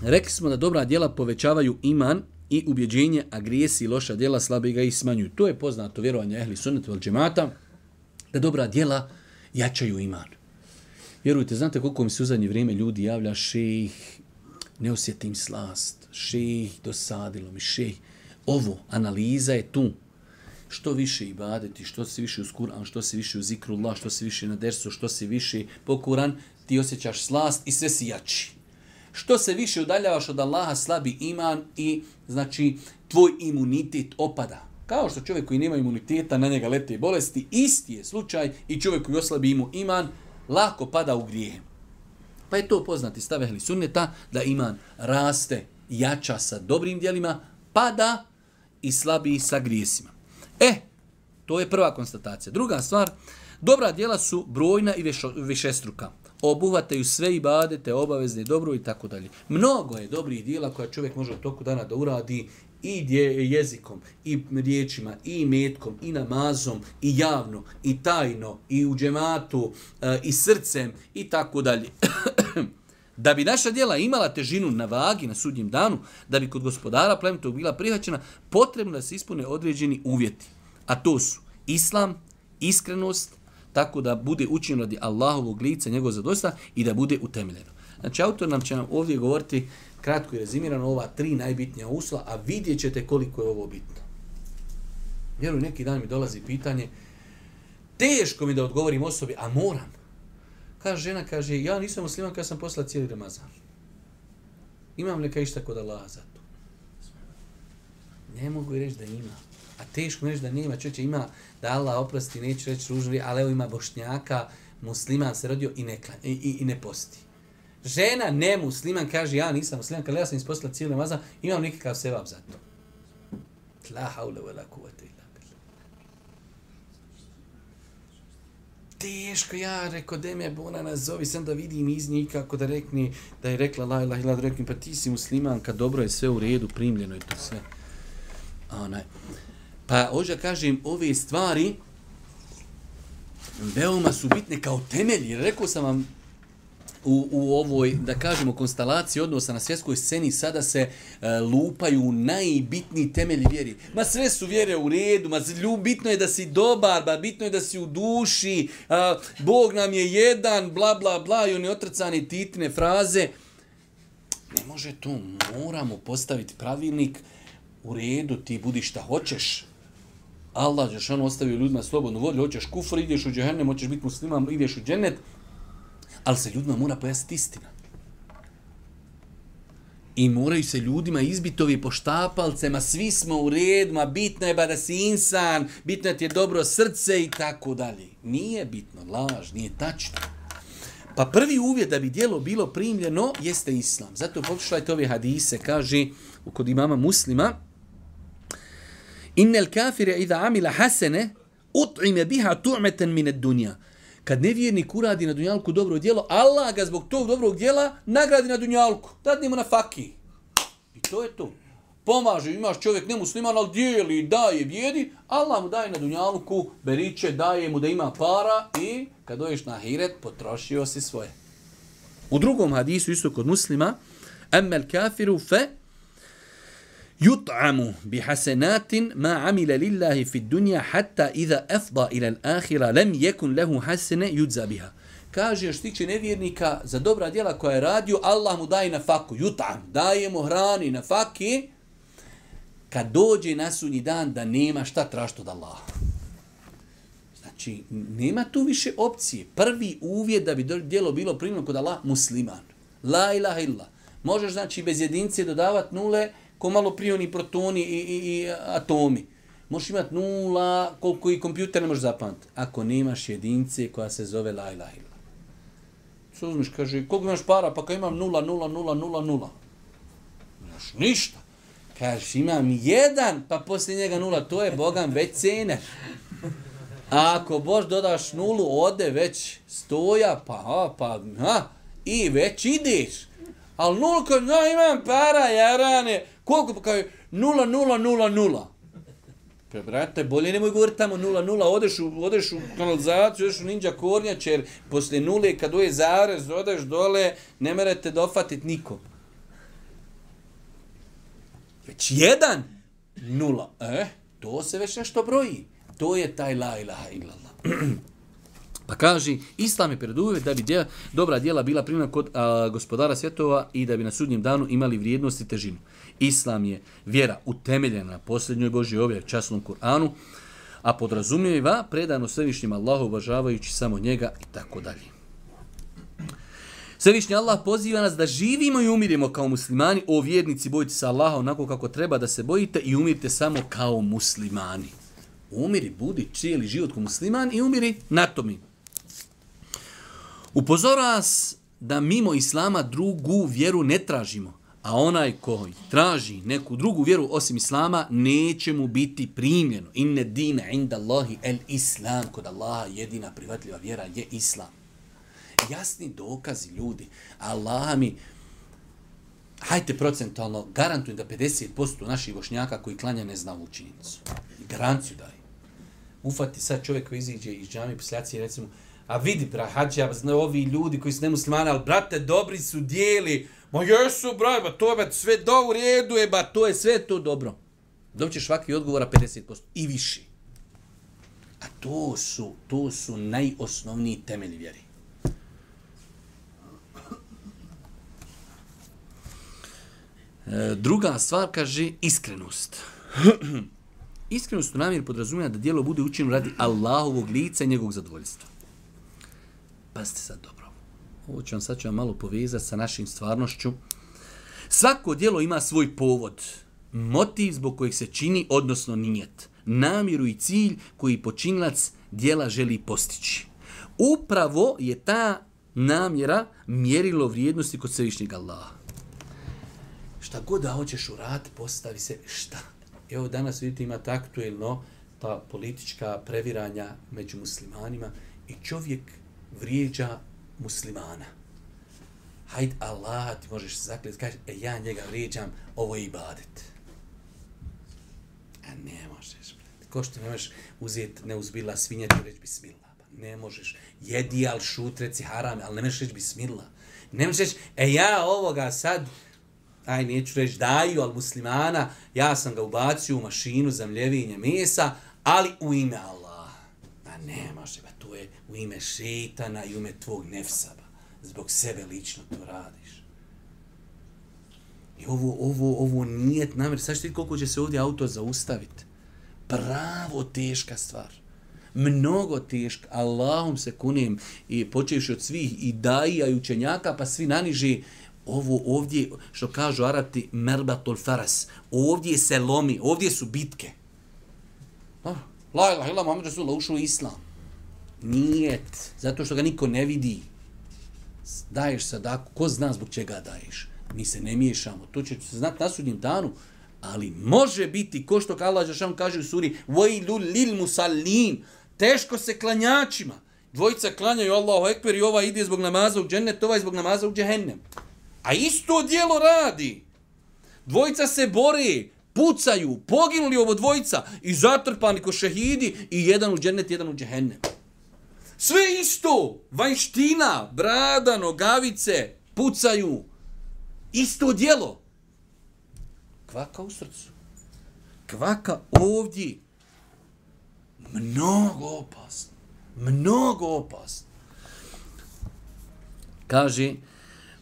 rekli smo da dobra djela povećavaju iman i ubjeđenje, a grijesi i loša djela slabe ga i smanjuju. To je poznato vjerovanje ehli sunnetu vel džemata, da dobra djela jačaju iman. Vjerujte, znate koliko mi se u zadnje vrijeme ljudi javlja ših, ne osjetim slast, ših, dosadilo mi ših. Ovo, analiza je tu. Što više ibadeti, što se više uz Kur'an, što se više uz zikrullah, što se više na dersu, što se više pokuran, ti osjećaš slast i sve si jači. Što se više udaljavaš od Allaha, slabi iman i znači tvoj imunitet opada. Kao što čovjek koji nema imuniteta, na njega lete bolesti, isti je slučaj i čovjek koji oslabi imu iman, lako pada u grije. Pa je to poznati stav ehli sunneta da iman raste, jača sa dobrim dijelima, pada i slabi sa grijesima. E, to je prva konstatacija. Druga stvar, dobra dijela su brojna i višestruka. Obuhvataju sve i badete, obavezne, dobro i tako dalje. Mnogo je dobrih dijela koja čovjek može u toku dana da uradi i jezikom, i riječima, i metkom, i namazom, i javno, i tajno, i u džematu, e, i srcem, i tako dalje. <coughs> da bi naša djela imala težinu na vagi na sudnjem danu, da bi kod gospodara plemetog bila prihvaćena, potrebno da se ispune određeni uvjeti. A to su islam, iskrenost, tako da bude učinjeno radi Allahovog lica, njegov zadosta i da bude utemeljeno. Znači, autor nam će nam ovdje govoriti kratko i rezimirano ova tri najbitnija usla, a vidjet ćete koliko je ovo bitno. Vjeruj, neki dan mi dolazi pitanje, teško mi da odgovorim osobi, a moram. Ta žena, kaže, ja nisam musliman kada sam poslala cijeli Ramazan. Imam neka išta kod Allaha za to? Ne mogu reći da ima. A teško mi reći da nema. Čovječe, ima da Allah oprosti, neću reći ružno, ali evo ima bošnjaka, musliman se rodio i ne, i, i, i ne posti. Žena ne musliman kaže ja nisam musliman, kada ja sam isposlala cijeli Ramazan, imam nikakav sevap za to. La haule wa la illa billah. Teško ja, reko, de me bona nazovi, sam da vidim iz njih kako da rekni, da je rekla la ilaha illa, da rekni, pa ti si muslimanka, dobro je sve u redu, primljeno je to sve. Onaj. Pa ođa kažem, ove stvari veoma su bitne kao temelji. Rekao sam vam u, u ovoj, da kažemo, konstalaciji odnosa na svjetskoj sceni sada se e, lupaju najbitniji temelji vjeri. Ma sve su vjere u redu, ma bitno je da si dobar, ba, bitno je da si u duši, a, Bog nam je jedan, bla, bla, bla, i oni otrcani titne fraze. Ne može to, moramo postaviti pravilnik u redu, ti budi šta hoćeš. Allah je ostavio ljudima slobodnu volju, hoćeš kufr, ideš u džehennem, hoćeš biti musliman, ideš u džennet, Ali se ljudima mora pojasniti istina. I moraju se ljudima izbiti ovi po štapalcema, svi smo u redu, ma bitno je ba da si insan, bitno je ti je dobro srce i tako dalje. Nije bitno, laž, nije tačno. Pa prvi uvjet da bi dijelo bilo primljeno jeste islam. Zato pokušajte ove hadise, kaže kod imama muslima, Innel kafire idha amila hasene, ut'ime biha tu'meten mine dunja kad nevjernik uradi na dunjalku dobro djelo, Allah ga zbog tog dobrog djela nagradi na dunjalku. Dadni mu na faki. I to je to. Pomaže, imaš čovjek nemusliman, ali dijeli, daje, bijedi. Allah mu daje na dunjalku, beriče, daje mu da ima para i kad doješ na hiret, potrošio si svoje. U drugom hadisu, isto kod muslima, emmel kafiru fe yut'amu bi hasanatin ma amila lillahi fi dunya hatta idha afda ila al-akhirah lam yakun lahu hasana yudza biha. Kaže što tiče nevjernika za dobra djela koja je radio Allah mu daje na faku yut'am, daje mu hrani na faki. Kad dođe na sunji dan da nema šta tražiti od Allaha. Znači nema tu više opcije. Prvi uvjet da bi djelo bilo primljeno kod Allaha musliman. La ilaha illa. Možeš znači bez jedinice dodavat nule ko malo prioni protoni i, i, i atomi. Možeš imati nula, koliko i kompjuter ne možeš zapamtiti. Ako nemaš jedince koja se zove la ilaha illa. Što uzmiš, kaže, koliko imaš para? Pa kao imam nula, nula, nula, nula, nula. Imaš ništa. Kažeš, imam jedan, pa poslije njega nula, to je Bogan već cener. A ako Bož dodaš nulu, ode već stoja, pa, ha, pa, ha, i već ideš. Ali nula, no, imam para, jarane, koliko, pa kao, nula, nula. Pa, brate, bolje nemoj govoriti tamo nula, nula, odeš u, odeš u kanalizaciju, odeš u ninja kornjače, jer poslije nule, kad uje zarez, odeš dole, ne merete dofatit nikom. Već jedan, nula. E, to se već nešto broji. To je taj la ilaha illallah. Pa kaže, islam je preduvjet da bi djela, dobra djela bila primljena kod a, gospodara svjetova i da bi na sudnjem danu imali vrijednost i težinu. Islam je vjera utemeljena na posljednjoj Božjoj objavi časnom Kur'anu, a podrazumijeva predano svevišnjim Allahu uvažavajući samo njega i tako dalje. Svevišnji Allah poziva nas da živimo i umirimo kao muslimani. O vjernici, bojite se Allaha onako kako treba da se bojite i umirite samo kao muslimani. Umiri, budi cijeli život kao musliman i umiri na to mi. Upozora nas da mimo Islama drugu vjeru ne tražimo. A onaj ko traži neku drugu vjeru osim Islama, neće mu biti primljeno. Inne dine inda Allahi el Islam. Kod Allaha jedina privatljiva vjera je Islam jasni dokazi ljudi. Allah mi, hajte procentualno, garantujem da 50% naših bošnjaka koji klanja ne zna učinicu. Garanciju daj. Ufati sad čovjek koji iziđe iz džami posljaci i recimo, a vidi, brahađa, ovi ljudi koji su nemuslimani, ali brate, dobri su dijeli, ma jesu, bra, ba, to je sve do u redu, je, ba, to je sve to dobro. Dobćeš svaki odgovora 50% i više. A to su, to su najosnovniji temelji vjeri. E, druga stvar kaže iskrenost. <clears throat> iskrenost u namjeru podrazumija da dijelo bude učinjeno radi Allahovog lica i njegovog zadovoljstva. Pazite sad dobro. Ovo ću vam sad ću vam malo povezati sa našim stvarnošću. Svako dijelo ima svoj povod, motiv zbog kojeg se čini, odnosno nijet, namjeru i cilj koji počinilac dijela želi postići. Upravo je ta namjera mjerilo vrijednosti kod svevišnjeg Allaha šta god da hoćeš uraditi, postavi se šta. Evo danas vidite ima aktuelno ta politička previranja među muslimanima i čovjek vrijeđa muslimana. Hajde Allah, ti možeš zakljeti, kaže, e, ja njega vrijeđam, ovo je ibadet. A ne možeš, brate. Ko što ne možeš uzeti neuzbila svinja, ti reći bismillah. Pa ne možeš. Jedi, al šutreci, haram, ali ne možeš reći bismillah. Ne možeš reći, e ja ovoga sad, aj neću reći daju, al muslimana, ja sam ga ubacio u mašinu za mljevinje mesa, ali u ime Allah. A pa ne može, u ime šetana i u ime tvog nefsaba. Zbog sebe lično to radiš. I ovo, ovo, ovo nije namjer. Sad što koliko će se ovdje auto zaustaviti? Pravo teška stvar. Mnogo teška. Allahom se kunim i počeš od svih i daija i učenjaka, pa svi naniži ovo ovdje, što kažu Arati, merbatul faras, ovdje se lomi, ovdje su bitke. Ah, la ilaha illa Muhammed Rasulullah ušao u islam. Nijet, zato što ga niko ne vidi. Daješ sadaku, ko zna zbog čega daješ. Mi se ne miješamo, to će se znati na sudnjem danu, ali može biti, ko što Allah Žešan kaže u suri, vojlu lil musallin, teško se klanjačima. Dvojica klanjaju Allahu Ekber i ova ide zbog namaza u džennet, ova zbog namaza u džehennem. A isto dijelo radi. Dvojica se bore, pucaju, poginuli ovo dvojica i zatrpani ko šehidi i jedan u džennet, jedan u džehennem. Sve isto, vanština, brada, nogavice, pucaju. Isto dijelo. Kvaka u srcu. Kvaka ovdje. Mnogo opasno. Mnogo opasno. Kaže,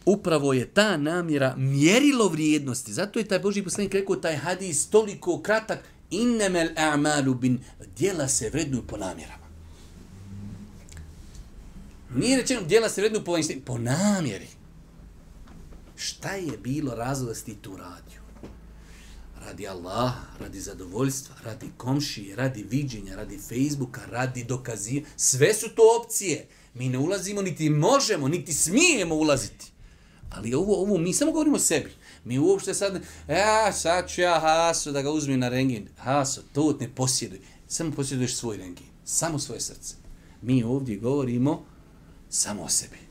upravo je ta namjera mjerilo vrijednosti. Zato je taj Boži poslanik rekao taj hadis toliko kratak innemel a'malu bin djela se vrednuju po namjerama. Nije rečeno djela se vrednu po, po namjeri. Šta je bilo razlog da si tu radio? radi Allaha, radi zadovoljstva, radi komšije, radi viđenja, radi Facebooka, radi dokazija. Sve su to opcije. Mi ne ulazimo, niti možemo, niti smijemo ulaziti. Ali ovo, ovo mi samo govorimo o sebi. Mi uopšte sad, ja, sad ću ja Haso da ga uzmem na rengin. Haso, to ne posjeduj. Samo posjeduješ svoj rengin. Samo svoje srce. Mi ovdje govorimo samo o sebi.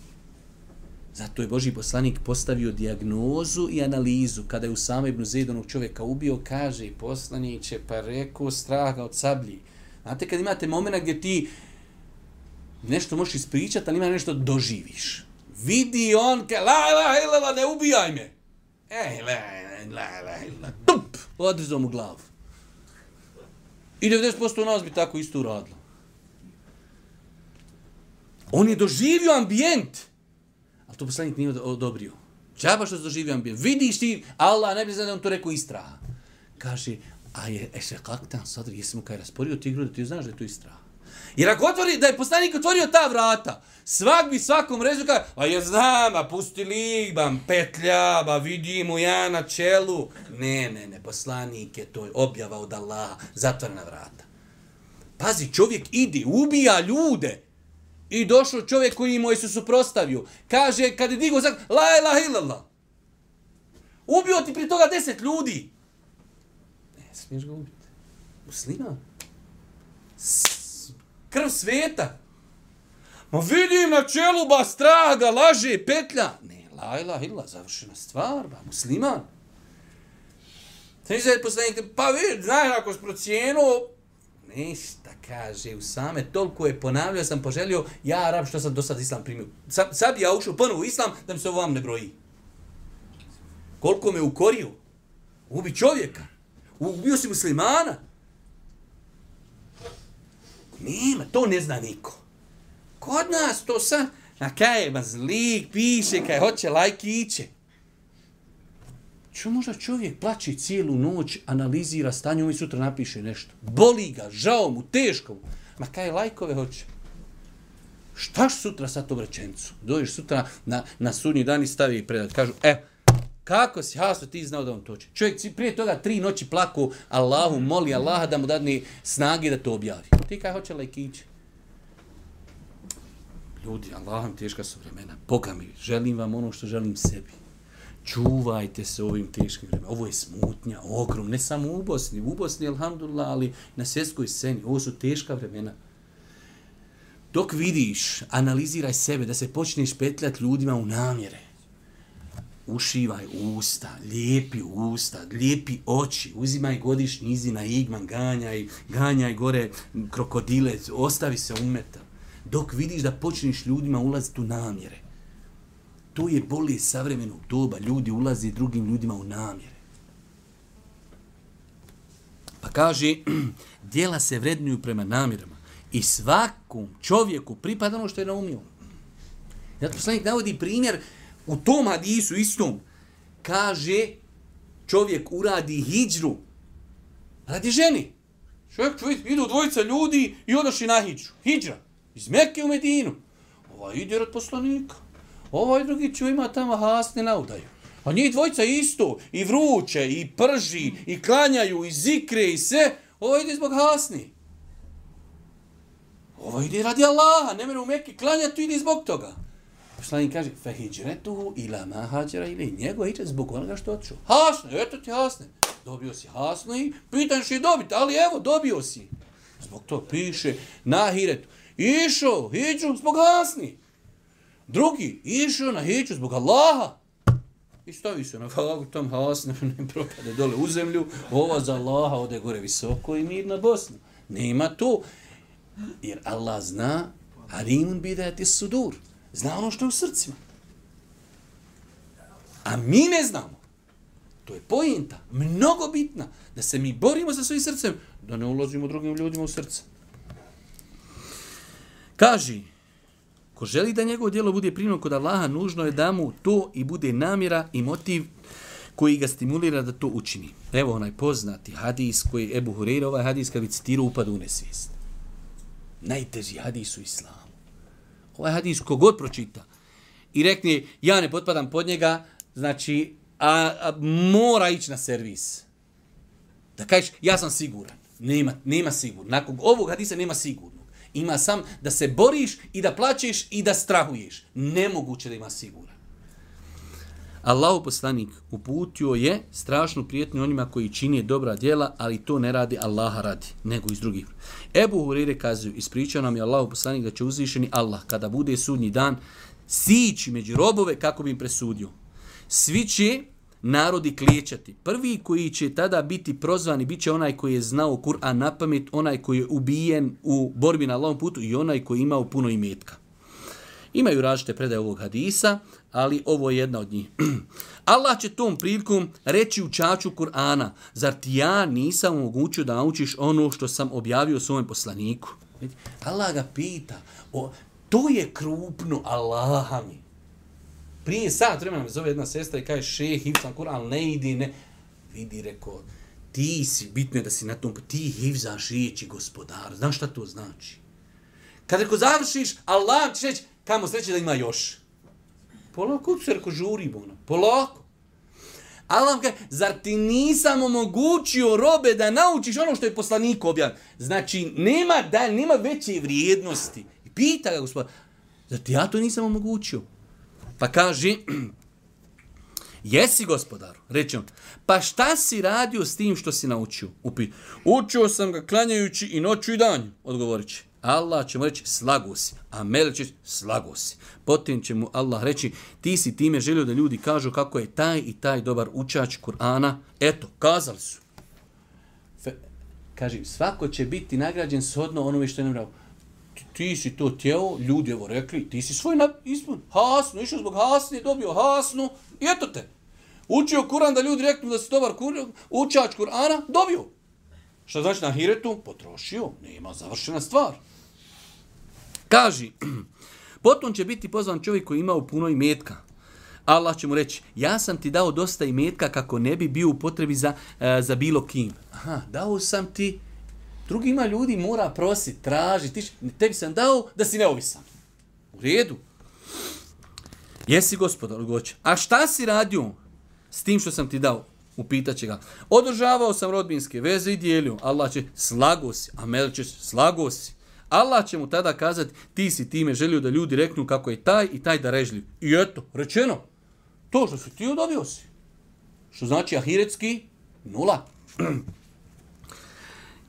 Zato je Boži poslanik postavio dijagnozu i analizu. Kada je u samoj ibn Zaidonog čovjeka ubio, kaže poslaniće, pa rekao straha od sablji. Znate, kad imate momena gdje ti nešto možeš ispričati, ali ima nešto doživiš. Vidi on, ka, la, la, la, la, ne ubijaj me. Ej, la, la, la, la, tup, odrezao mu glavu. I 90% nas bi tako isto uradilo. On je doživio ambijent. Ali to poslanik nije odobrio. Čaba što se doživio ambijent. Vidiš ti, Allah ne bi znao da on to rekao istraha. Kaže, a je, e se kak tam sad, jesi mu kaj rasporio tigru da ti znaš da je to istraha. Jer ako otvori, da je poslanik otvorio ta vrata, svak bi svakom rezu kada, a ja znam, a pusti libam, petlja, ba vidimo ja na čelu. Ne, ne, ne, poslanik je to objava od Allaha, zatvorena vrata. Pazi, čovjek ide, ubija ljude. I došao čovjek koji mu je se suprostavio. Kaže, kad je digo zak, la ilaha illallah. Ubio ti pri toga deset ljudi. Ne, smiješ ga ubiti. Muslima. S krv sveta. Ma vidim na čelu ba straga, laže, petlja. Ne, la ilaha illallah, završena stvar, ba, musliman. Sve je poslanik, pa vidi, znaš, ako s procijenuo, ništa kaže u same, toliko je ponavljao, sam poželio, ja Arab što sam do sad islam primio. Sad, sad ja ušao ponovo u islam, da mi se ovo vam ne broji. Koliko me ukorio. Ubi čovjeka. Ubio si muslimana. Nema, to ne zna niko. Kod nas to sad, na kaj je mazlik, piše, kaj hoće lajkiće. Čo možda čovjek plaći cijelu noć, analizira stanje, ovaj sutra napiše nešto. Boli ga, žao mu, teško mu. Ma kaj lajkove hoće? Štaš sutra sa tom rečencu? Dođeš sutra na, na sudnji dan i stavi predat. Kažu, e, kako si, Haso ti znao da on toče? Čovjek prije toga tri noći plaku Allahu, moli Allaha da mu dadne snage da to objavi. Ti kaj hoće lajkiće? Ljudi, Allahom teška su vremena. Boga mi, želim vam ono što želim sebi čuvajte se ovim teškim vremenima. Ovo je smutnja, ogrom, ne samo u Bosni, u Bosni, alhamdulillah, ali na svjetskoj sceni. Ovo su teška vremena. Dok vidiš, analiziraj sebe, da se počneš petljati ljudima u namjere. Ušivaj usta, lijepi usta, lijepi oči, uzimaj godišnji izi na igman, ganjaj, ganjaj gore krokodile, ostavi se umeta. Dok vidiš da počneš ljudima ulaziti u namjere. To je bolje savremenog doba. Ljudi ulazi drugim ljudima u namjere. Pa kaže, <clears throat> dijela se vrednuju prema namjerama. I svakom čovjeku pripada ono što je naumio. Zato poslanik navodi primjer u tom hadisu istom. Kaže, čovjek uradi hijđru radi ženi. Čovjek, čovjek, idu dvojica ljudi i odoši na hijđru. Hijđra. Iz Mekke u Medinu. Ova ide od poslanika. Ovaj drugi ću ima tamo hasne na udaju. A njih dvojca isto, i vruće, i prži, i klanjaju, i zikre, i sve. Ovo ide zbog hasni. Ovo ide radi Allaha, ne mene u Mekke klanjati, ide zbog toga. Poslanik kaže, fe hijđretuhu ila ma hađera ili njego hijđre zbog onoga što odšao. Hasne, eto ti hasne. Dobio si hasne i pitan što je dobiti, ali evo, dobio si. Zbog to piše na hiretu. Išao, hijđu zbog hasni. Drugi išao na hiću zbog Allaha. I stavi se na vagu, tam has, <laughs> ne, ne propade dole u zemlju. Ova za Allaha ode gore visoko i mir na Bosnu. Nema to. Jer Allah zna, alimun bidati sudur. Zna ono što je u srcima. A mi ne znamo. To je pojenta, mnogo bitna, da se mi borimo sa svojim srcem, da ne ulazimo drugim ljudima u srce. Kaži, Ko želi da njegovo djelo bude primljeno kod Allaha, nužno je da mu to i bude namjera i motiv koji ga stimulira da to učini. Evo onaj poznati hadis koji je Ebu Hureyre, ovaj hadis kad bi citirao upad u nesvijest. Najteži hadis u islamu. Ovaj hadis kogod pročita i rekne ja ne potpadam pod njega, znači a, a mora ići na servis. Da kažeš, ja sam siguran. Nema, nema sigurno. Nakon ovog hadisa nema sigurno. Ima sam da se boriš i da plaćeš i da strahuješ. Nemoguće da ima siguran. Allahu poslanik uputio je strašnu prijetnju onima koji čini dobra djela, ali to ne radi Allaha radi, nego iz drugih. Ebu Hurire kazuju, ispričao nam je Allahu poslanik da će uzvišeni Allah, kada bude sudnji dan, sići među robove kako bi im presudio. Svi će narodi kliječati. Prvi koji će tada biti prozvani, bit će onaj koji je znao Kur'an na pamet, onaj koji je ubijen u borbi na Allahom putu i onaj koji je imao puno imetka. Imaju različite predaje ovog hadisa, ali ovo je jedna od njih. <clears throat> Allah će tom prilikom reći u čaču Kur'ana, zar ti ja nisam omogućio da naučiš ono što sam objavio svojem poslaniku? Allah ga pita, o, to je krupno Allah mi. Prije sat vremena me zove jedna sestra i kaže, šeh, hivzam Kur'an, ne idi, ne. Vidi, rekao, ti si, bitno je da si na tom, ti hivzaš riječi gospodar, znaš šta to znači? Kad reko završiš, Allah će reći, kamo sreće da ima još. Polako se reko žuri, bona. Polako. Allah kaže, zar ti nisam omogućio robe da naučiš ono što je poslanik objavio? Znači, nema da, nema veće vrijednosti. I pita ga gospodar, zar ti ja to nisam omogućio? Pa kaže, <clears throat> jesi gospodaru, reći on, pa šta si radio s tim što si naučio? Upi, učio sam ga klanjajući i noću i danju, odgovorit će. Allah će mu reći slago si, a Melek će slago si. Potim će mu Allah reći ti si time želio da ljudi kažu kako je taj i taj dobar učač Kur'ana. Eto, kazali su. Fe, kaže, svako će biti nagrađen shodno onome što je nam rao ti si to tijelo, ljudi evo rekli, ti si svoj na, ispun, hasnu, išao zbog hasne, dobio hasnu, i eto te. Učio Kur'an da ljudi reknu da si dobar kur, učač Kur'ana, dobio. Što znači na hiretu? Potrošio, nema završena stvar. Kaži, <clears throat> potom će biti pozvan čovjek koji ima u puno imetka. Allah će mu reći, ja sam ti dao dosta imetka kako ne bi bio u potrebi za, eh, za bilo kim. Aha, dao sam ti, drugi ima ljudi, mora prositi, traži, ti, tebi sam dao da si neovisan. U redu. Jesi gospodar, goće. A šta si radio s tim što sam ti dao? Upitaće ga. Održavao sam rodbinske veze i dijelio. Allah će, slago si. Amel će, slago si. Allah će mu tada kazati, ti si time želio da ljudi reknu kako je taj i taj da režljiv. I eto, rečeno, to što si ti dobio si. Što znači ahiretski, nula. <clears throat>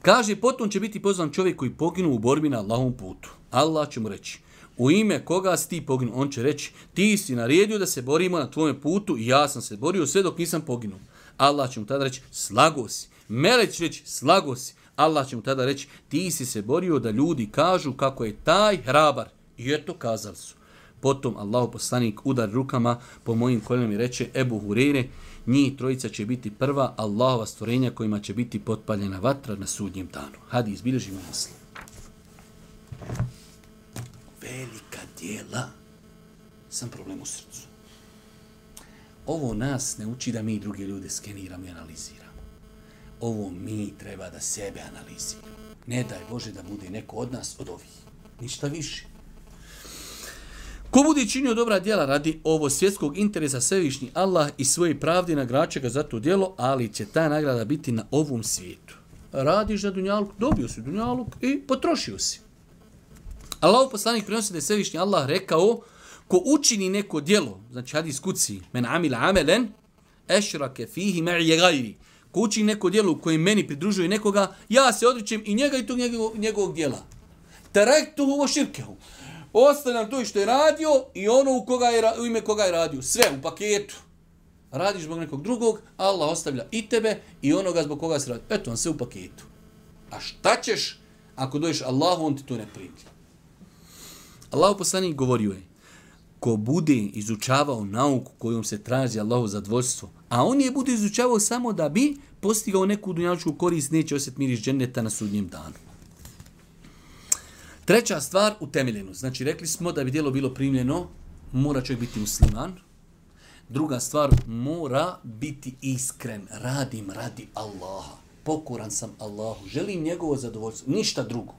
Kaže, potom će biti pozvan čovjek koji poginu u borbi na Allahom putu. Allah će mu reći, u ime koga si ti poginu? On će reći, ti si naredio da se borimo na tvojem putu i ja sam se borio sve dok nisam poginuo. Allah će mu tada reći, slago si. Meleć reći, slago si. Allah će mu tada reći, ti si se borio da ljudi kažu kako je taj hrabar. I eto kazali su. Potom Allah poslanik udar rukama po mojim koljenima i reče Ebu Hurere, njih trojica će biti prva Allahova stvorenja kojima će biti potpaljena vatra na sudnjem danu. Hadi, izbilježimo muslim. Velika dijela sam problem u srcu. Ovo nas ne uči da mi druge ljude skeniramo i analiziramo ovo mi treba da sebe analiziramo. Ne daj Bože da bude neko od nas od ovih. Ništa više. Ko bude činio dobra djela radi ovo svjetskog interesa svevišnji Allah i svoje pravde nagraće ga za to djelo, ali će ta nagrada biti na ovom svijetu. Radiš na dunjaluk, dobio si dunjaluk i potrošio si. Allah poslanik prenosi da je svevišnji Allah rekao ko učini neko djelo, znači hadis kuci, men amila amelen, ešrake fihi me'je gajri, ko učini neko djelo u kojem meni pridružuje nekoga, ja se odričem i njega i tog njegovog, njegovog djela. Taraktuhu wa ovo širkehu. Ostavljam to što je radio i ono u, koga je, u ime koga je radio. Sve u paketu. Radiš zbog nekog drugog, Allah ostavlja i tebe i onoga zbog koga se radi. Eto, on sve u paketu. A šta ćeš ako doješ Allahu, on ti to ne primi. Allah poslanik govorio je, ko bude izučavao nauku kojom se traži Allahu zadovoljstvo, a on je bude izučavao samo da bi postigao neku dunjačku korist, neće osjeti miris dženeta na sudnjem danu. Treća stvar, utemeljenost. Znači, rekli smo da bi djelo bilo primljeno, mora čovjek biti musliman. Druga stvar, mora biti iskren. Radim radi Allaha. Pokoran sam Allahu. Želim njegovo zadovoljstvo. Ništa drugo.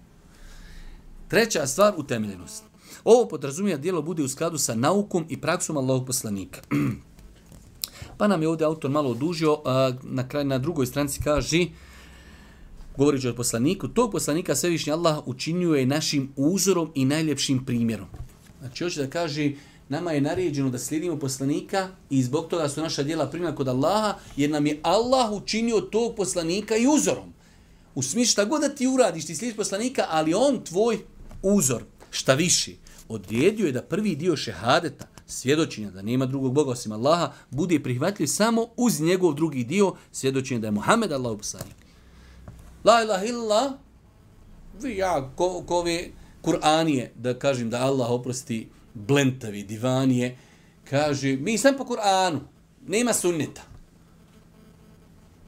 Treća stvar, utemeljenost. Ovo podrazumija djelo bude u skladu sa naukom i praksom Allahog poslanika. <clears throat> pa nam je ovdje autor malo odužio, a na kraj na drugoj stranici kaže govoreći o poslaniku, tog poslanika Svevišnji Allah učinio je našim uzorom i najljepšim primjerom. Znači, hoće da kaže, nama je naređeno da slijedimo poslanika i zbog toga su naša djela primjena kod Allaha, jer nam je Allah učinio tog poslanika i uzorom. U smislu šta god da ti uradiš, ti slijediš poslanika, ali on tvoj uzor, šta viši, odredio je da prvi dio šehadeta, svjedočenja da nema drugog Boga osim Allaha, bude prihvatljiv samo uz njegov drugi dio, svjedočenja da je Muhammed Allah poslanik. La ilaha illa, vi ja, ko, ko ove Kur'anije, da kažem da Allah oprosti blentavi, divanije, kaže, mi sam po Kur'anu, nema sunneta.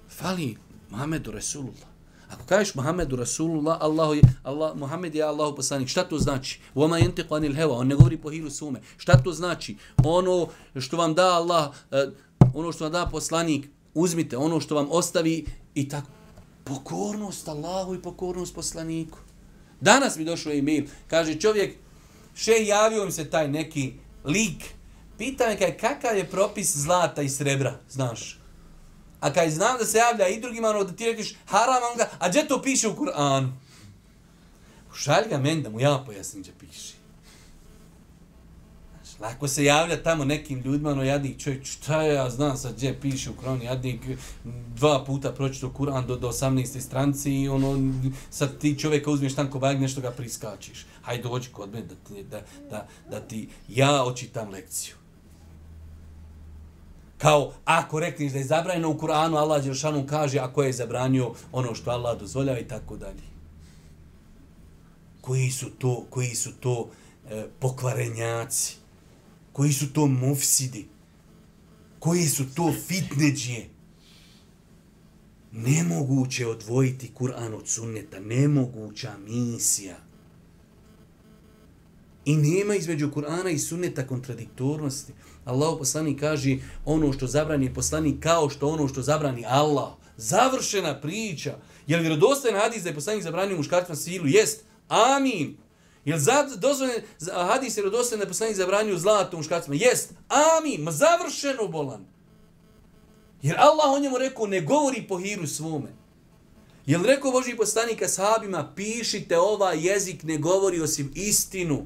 Fali Muhammedu Rasulullah. Ako kažeš Muhammedu Rasulullah, Allah je, Allah, Muhammed je Allahu poslanik, šta to znači? Voma jentiku anil heva, on ne govori po hiru sume. Šta to znači? Ono što vam da Allah, eh, ono što vam da poslanik, uzmite ono što vam ostavi i tako. Pokornost Allahu i pokornost poslaniku. Danas mi došao e-mail, kaže čovjek, še javio im se taj neki lik, pita me kaj, kakav je propis zlata i srebra, znaš? A kaj znam da se javlja i drugima, ono da ti rekiš haram, onga, a gdje to piše u Kur'anu? Šalj ga meni da mu ja pojasnim gdje piše. Lako se javlja tamo nekim ljudima, ono jadnik čovjek, šta ja znam sad gdje piše u kroni, jadnik dva puta pročito Kur'an do, do 18. stranci i ono, sad ti čovjeka uzmeš tanko bag, nešto ga priskačiš. Hajde dođi kod mene da, ti, da, da, da ti ja očitam lekciju kao ako rekneš da je zabranjeno u Kur'anu, Allah Đeršanu kaže ako je zabranio ono što Allah dozvoljava i tako dalje. Koji su to, koji su to e, pokvarenjaci? Koji su to mufsidi? Koji su to fitneđije? Nemoguće odvojiti Kur'an od sunneta, nemoguća misija. I nema između Kur'ana i sunneta kontradiktornosti. Allah poslani kaže ono što zabrani poslanik kao što ono što zabrani Allah. Završena priča. Je li vjerodostojen hadis da je poslanik zabranio muškarcima silu? Jest. Amin. Je li dozvoljen hadis je vjerodostojen da je poslanik zabranio zlato muškarcima? Jest. Amin. Ma završeno bolan. Jer Allah o njemu rekao ne govori po hiru svome. Je li rekao Boži poslanika sahabima pišite ovaj jezik ne govori osim istinu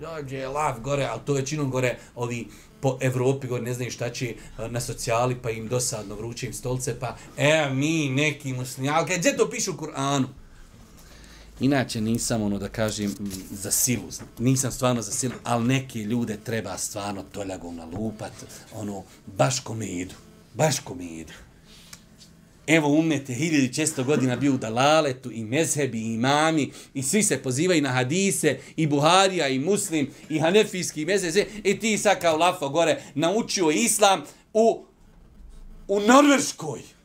dođe lav gore, ali to većinom gore ovi po Evropi gore ne znaju šta će na socijali, pa im dosadno vruće im stolce, pa e, mi neki muslimi, ali gdje to piše u Kur'anu? Inače, nisam ono da kažem za silu, nisam stvarno za silu, ali neki ljude treba stvarno toljagom nalupat, ono, baš komedu, baš komedu evo umete, hiljadi često godina bio u Dalaletu, i mezhebi, i imami, i svi se pozivaju na hadise, i Buharija, i Muslim, i Hanefijski, mezheb. I e, ti sad kao lafo gore naučio islam u, u Norveškoj.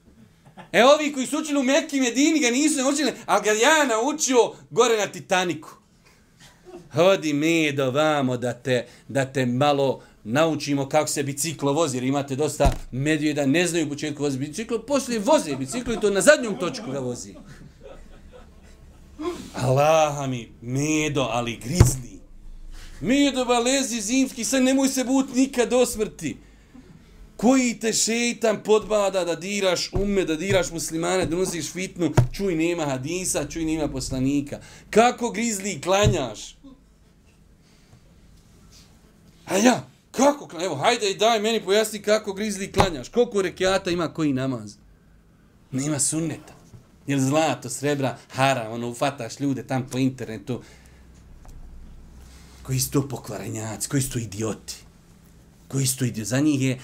E ovi koji su učili u Mekki Medini ga nisu naučili, ali ga ja naučio gore na Titaniku. Hodi medo vamo da te, da te malo naučimo kako se biciklo vozi, jer imate dosta medije da ne znaju početku vozi biciklo, poslije voze biciklo i to na zadnjom točku ga vozi. Allaha mi, medo, ali grizni. Medo, balezi, zimski, sad nemoj se but nikad do smrti. Koji te šeitan podbada da diraš ume, da diraš muslimane, da nosiš fitnu, čuj nema hadisa, čuj nema poslanika. Kako grizli klanjaš? A ja, Kako? Evo, hajde i daj meni pojasni kako grizli klanjaš. Koliko rekiata ima koji namaz? Nema sunneta. Jel zlato, srebra, hara, ono, ufataš ljude tam po internetu. Koji su to pokvarenjaci, koji su to idioti. Koji su to idioti. Za njih je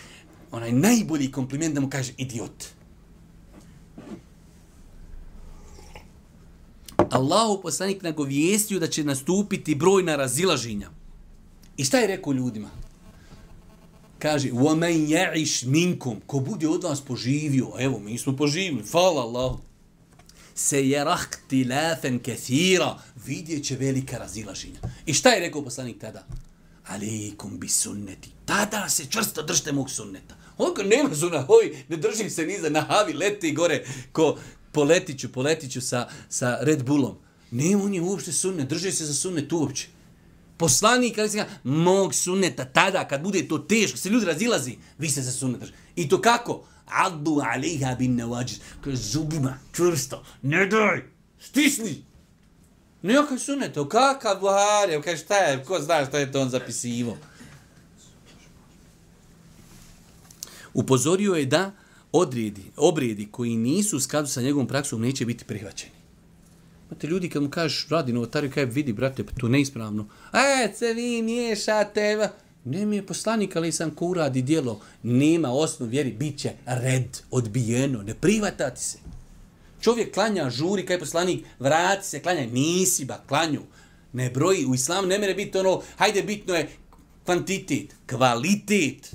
onaj najbolji kompliment da mu kaže idiot. Allahu poslanik nagovijestio da će nastupiti brojna razilaženja. I šta je rekao ljudima? kaže وَمَنْ يَعِشْ مِنْكُمْ ko bude od vas poživio evo mi smo poživili hvala Allah se je rahti lafen kathira vidjet će velika razilaženja i šta je rekao poslanik tada alikum bi sunneti tada se čvrsto držite mog sunneta on ka nema na hoj ne držim se niza na havi leti gore ko poletiću poletiću sa, sa Red Bullom Ne, on je uopšte sunne, drži se za sunnet uopće poslanik, ali se mog sunneta, tada, kad bude to teško, se ljudi razilazi, vi se za sunne drži. I to kako? Addu alejha bin nevađis. Kaže, zubima, čvrsto, ne daj, stisni. Nijakav sunet, o kakav Buhari, o kaže, šta je, ko zna šta je to on zapisivo. Upozorio je da odredi, obredi koji nisu u skladu sa njegovom praksom neće biti prihvaćeni. Imate ljudi kad mu kažeš radi novotariju, kaj vidi, brate, pa to neispravno. E, se vi miješate. Ne mi je poslanik, ali sam ko uradi dijelo. Nema osnov vjeri, bit će red, odbijeno, ne privatati se. Čovjek klanja, žuri, kaj poslanik, vrati se, klanja, nisi ba, klanju. Ne broji, u islamu ne mere biti ono, hajde, bitno je kvantitet, kvalitet.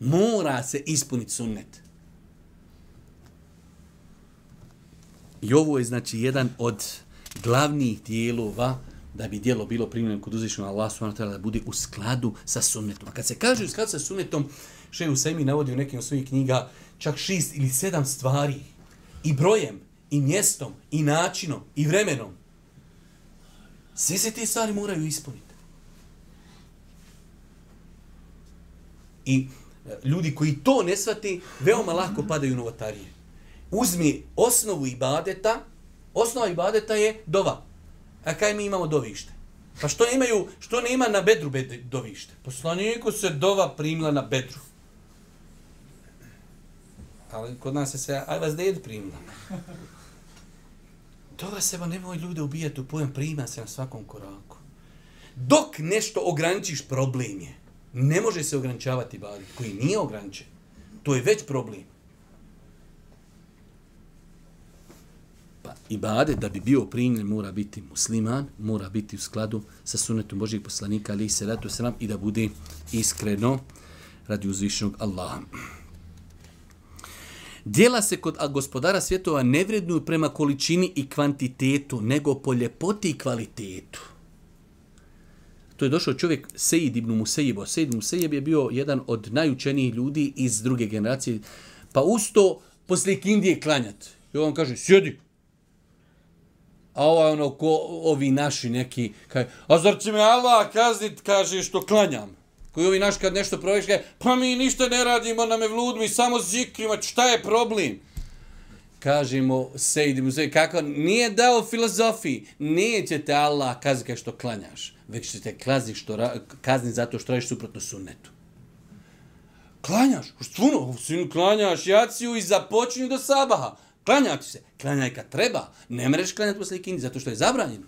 Mora se ispuniti sunnet. I ovo je znači jedan od glavnih dijelova da bi dijelo bilo primljeno kod uzvišenog Allah subhanahu wa da bude u skladu sa sunnetom. A kad se kaže u skladu sa sunnetom, Šeju Usajmi navodi u nekim svojih knjiga čak šest ili sedam stvari i brojem, i mjestom, i načinom, i vremenom. Sve se te stvari moraju ispuniti. I Eh, ljudi koji to ne svati, veoma lako padaju u novotarije uzmi osnovu ibadeta, osnova ibadeta je dova. A kaj mi imamo dovište? Pa što imaju, što ne ima na bedru bed, dovište? Poslaniku se dova primila na bedru. Ali kod nas se sve, aj vas ded primila. Dova se ba nemoj ljude ubijati u pojam, prima se na svakom koraku. Dok nešto ograničiš, problem je. Ne može se ograničavati badi, koji nije ograničen. To je već problem. Pa ibadet da bi bio primljen mora biti musliman, mora biti u skladu sa sunetom Božijeg poslanika ali se ratu sram i da bude iskreno radi uzvišenog Allaha. Dijela se kod gospodara svjetova ne vrednuju prema količini i kvantitetu, nego po ljepoti i kvalitetu. To je došao čovjek Sejid ibn Musejibo. Sejid ibn Musejib je bio jedan od najučenijih ljudi iz druge generacije. Pa usto poslije Indije klanjat. I on kaže, sjedi, A ovo je ono ko ovi naši neki, kaže, a zar će me Allah kaznit, kaže, što klanjam? Koji ovi naši kad nešto proveš, kaže, pa mi ništa ne radimo na me vludmi, samo zikrima, šta je problem? Kažemo, Sejdi Muzej, kako, nije dao filozofiji, nećete Allah kaznit što klanjaš, već ćete kaznit, što, kazni zato što radiš suprotno sunnetu. Klanjaš, stvuno, klanjaš jaciju i započinju do sabaha. Klanjati se. Klanjaj kad treba. Ne mreš klanjati posle ikindi, zato što je zabranjeno.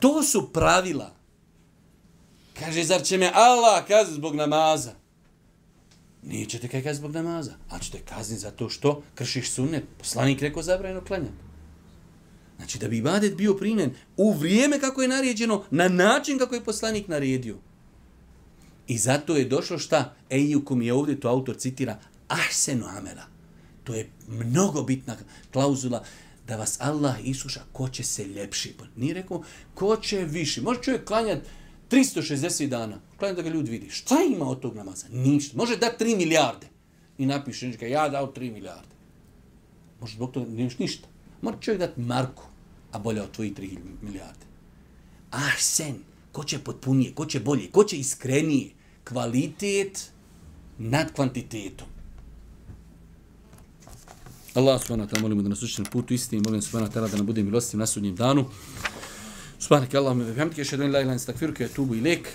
To su pravila. Kaže, zar će me Allah kazni zbog namaza? Nećete kaj kazni zbog namaza. A ćete kazni zato što kršiš sunnet. Poslanik rekao zabranjeno klanjati. Znači, da bi ibadet bio primjen u vrijeme kako je naređeno, na način kako je poslanik naredio. I zato je došlo šta? Eju, kum je ovdje to autor citira, ahsenu amela. To je mnogo bitna klauzula da vas Allah isuša ko će se ljepši. Pa nije rekao ko će viši. Može čovjek klanjati 360 dana. Klanjati da ga ljudi vidi. Šta ima od tog namaza? Ništa. Može da 3 milijarde. I napiše nečega, ja dao 3 milijarde. Može zbog toga nemaš ništa. Mora čovjek dati Marku, a bolje od tvoji 3 milijarde. Ah, sen. Ko će potpunije, ko će bolje, ko će iskrenije. Kvalitet nad kvantitetom. Allah subhanahu wa ta'ala molimo da nas učini na putu istine molim subhanahu wa ta'ala da nam bude milostiv na sudnjem danu. Subhanahu wa bihamdika ashhadu an la ilaha illa anta astaghfiruka wa atubu lek.